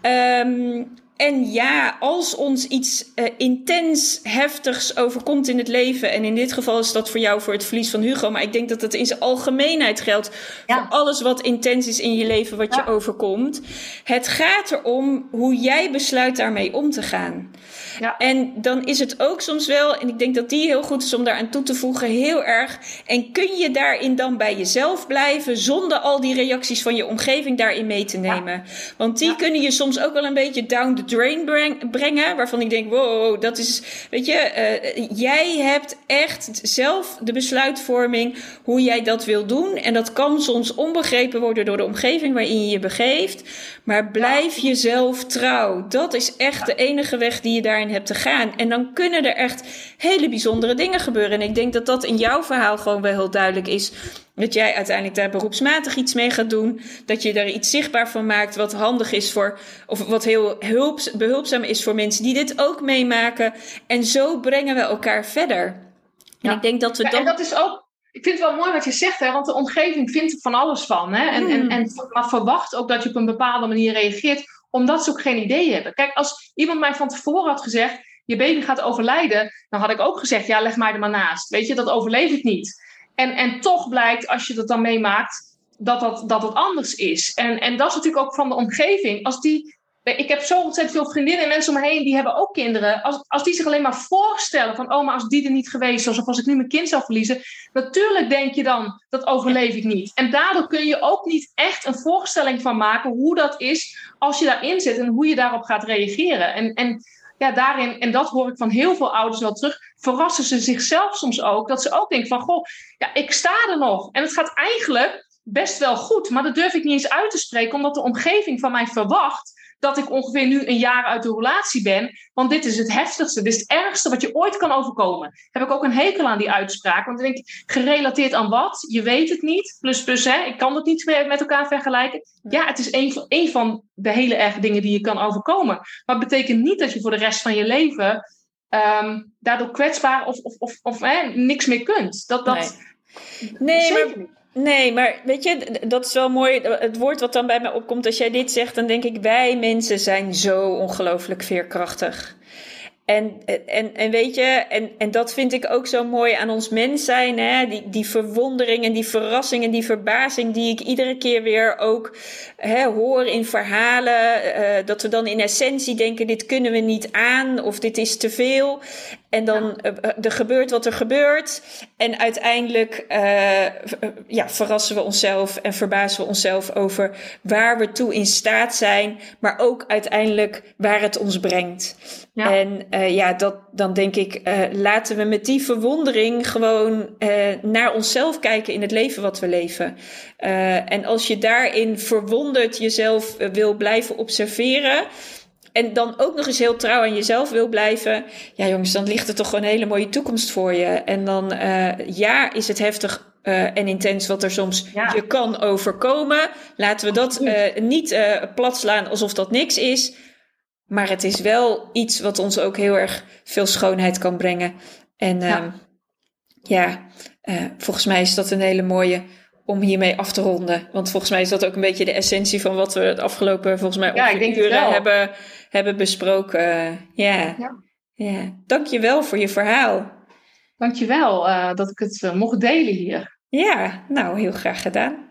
Um, en ja, als ons iets uh, intens heftigs overkomt in het leven, en in dit geval is dat voor jou voor het verlies van Hugo, maar ik denk dat dat in zijn algemeenheid geldt voor alles wat intens is in je leven, wat je overkomt. Het gaat erom hoe jij besluit daarmee om te gaan. Ja. En dan is het ook soms wel, en ik denk dat die heel goed is om daaraan toe te voegen, heel erg. En kun je daarin dan bij jezelf blijven zonder al die reacties van je omgeving daarin mee te nemen? Want die kunnen je soms ook wel een beetje down the drain brengen, waarvan ik denk, wow, dat is, weet je, uh, jij hebt echt zelf de besluitvorming hoe jij dat wil doen. En dat kan soms onbegrepen worden door de omgeving waarin je je begeeft. Maar blijf jezelf trouw. Dat is echt de enige weg die je daarin hebt te gaan. En dan kunnen er echt hele bijzondere dingen gebeuren. En ik denk dat dat in jouw verhaal gewoon wel heel duidelijk is. Dat jij uiteindelijk daar beroepsmatig iets mee gaat doen. Dat je er iets zichtbaar van maakt wat handig is voor, of wat heel behulpzaam is voor mensen die dit ook meemaken. En zo brengen we elkaar verder. En ik denk dat we dan. En dat is ook ik vind het wel mooi wat je zegt, hè, want de omgeving vindt er van alles van. Hè, en, en, hmm. en, maar verwacht ook dat je op een bepaalde manier reageert, omdat ze ook geen idee hebben. Kijk, als iemand mij van tevoren had gezegd: je baby gaat overlijden, dan had ik ook gezegd: ja, leg mij er maar naast. Weet je, dat overleef ik niet. En, en toch blijkt, als je dat dan meemaakt, dat dat, dat het anders is. En, en dat is natuurlijk ook van de omgeving. Als die ik heb zo ontzettend veel vriendinnen en mensen om me heen die hebben ook kinderen. Als, als die zich alleen maar voorstellen van, oh, maar als die er niet geweest was, of als ik nu mijn kind zou verliezen, natuurlijk denk je dan, dat overleef ik niet. En daardoor kun je ook niet echt een voorstelling van maken hoe dat is als je daarin zit en hoe je daarop gaat reageren. En, en ja, daarin, en dat hoor ik van heel veel ouders wel terug, verrassen ze zichzelf soms ook. Dat ze ook denken van, goh, ja, ik sta er nog. En het gaat eigenlijk best wel goed, maar dat durf ik niet eens uit te spreken, omdat de omgeving van mij verwacht dat ik ongeveer nu een jaar uit de relatie ben. Want dit is het heftigste. Dit is het ergste wat je ooit kan overkomen. Heb ik ook een hekel aan die uitspraak. Want ik denk gerelateerd aan wat? Je weet het niet. Plus, plus, hè, ik kan het niet met elkaar vergelijken. Ja, het is een van, een van de hele erge dingen die je kan overkomen. Maar het betekent niet dat je voor de rest van je leven um, daardoor kwetsbaar of, of, of, of hè, niks meer kunt. Dat, dat, nee, nee maar Nee, maar weet je, dat is wel mooi. Het woord wat dan bij mij opkomt als jij dit zegt, dan denk ik, wij mensen zijn zo ongelooflijk veerkrachtig. En, en, en weet je, en, en dat vind ik ook zo mooi aan ons mens zijn. Hè? Die, die verwondering en die verrassing en die verbazing die ik iedere keer weer ook hè, hoor in verhalen. Uh, dat we dan in essentie denken, dit kunnen we niet aan of dit is te veel. En dan uh, er gebeurt wat er gebeurt. En uiteindelijk uh, ja, verrassen we onszelf en verbazen we onszelf over waar we toe in staat zijn. Maar ook uiteindelijk waar het ons brengt. Ja. En uh, ja, dat, dan denk ik, laten we met die verwondering gewoon naar onszelf kijken in het leven wat we leven. en als je daarin verwonderd jezelf wil blijven observeren en dan ook nog eens heel trouw aan jezelf wil blijven. Ja, jongens, dan ligt er toch gewoon een hele mooie toekomst voor je. En dan, uh, ja, is het heftig uh, en intens wat er soms je kan overkomen. Laten we dat uh, niet plat slaan alsof dat niks is. Maar het is wel iets wat ons ook heel erg veel schoonheid kan brengen. En ja, ja volgens mij is dat een hele mooie om hiermee af te ronden. Want volgens mij is dat ook een beetje de essentie van wat we het afgelopen, volgens mij, ja, uren hebben, hebben besproken. Ja. ja. ja. Dank je wel voor je verhaal. Dank je wel uh, dat ik het uh, mocht delen hier. Ja, nou, heel graag gedaan.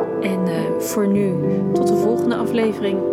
En voor nu, tot de volgende aflevering.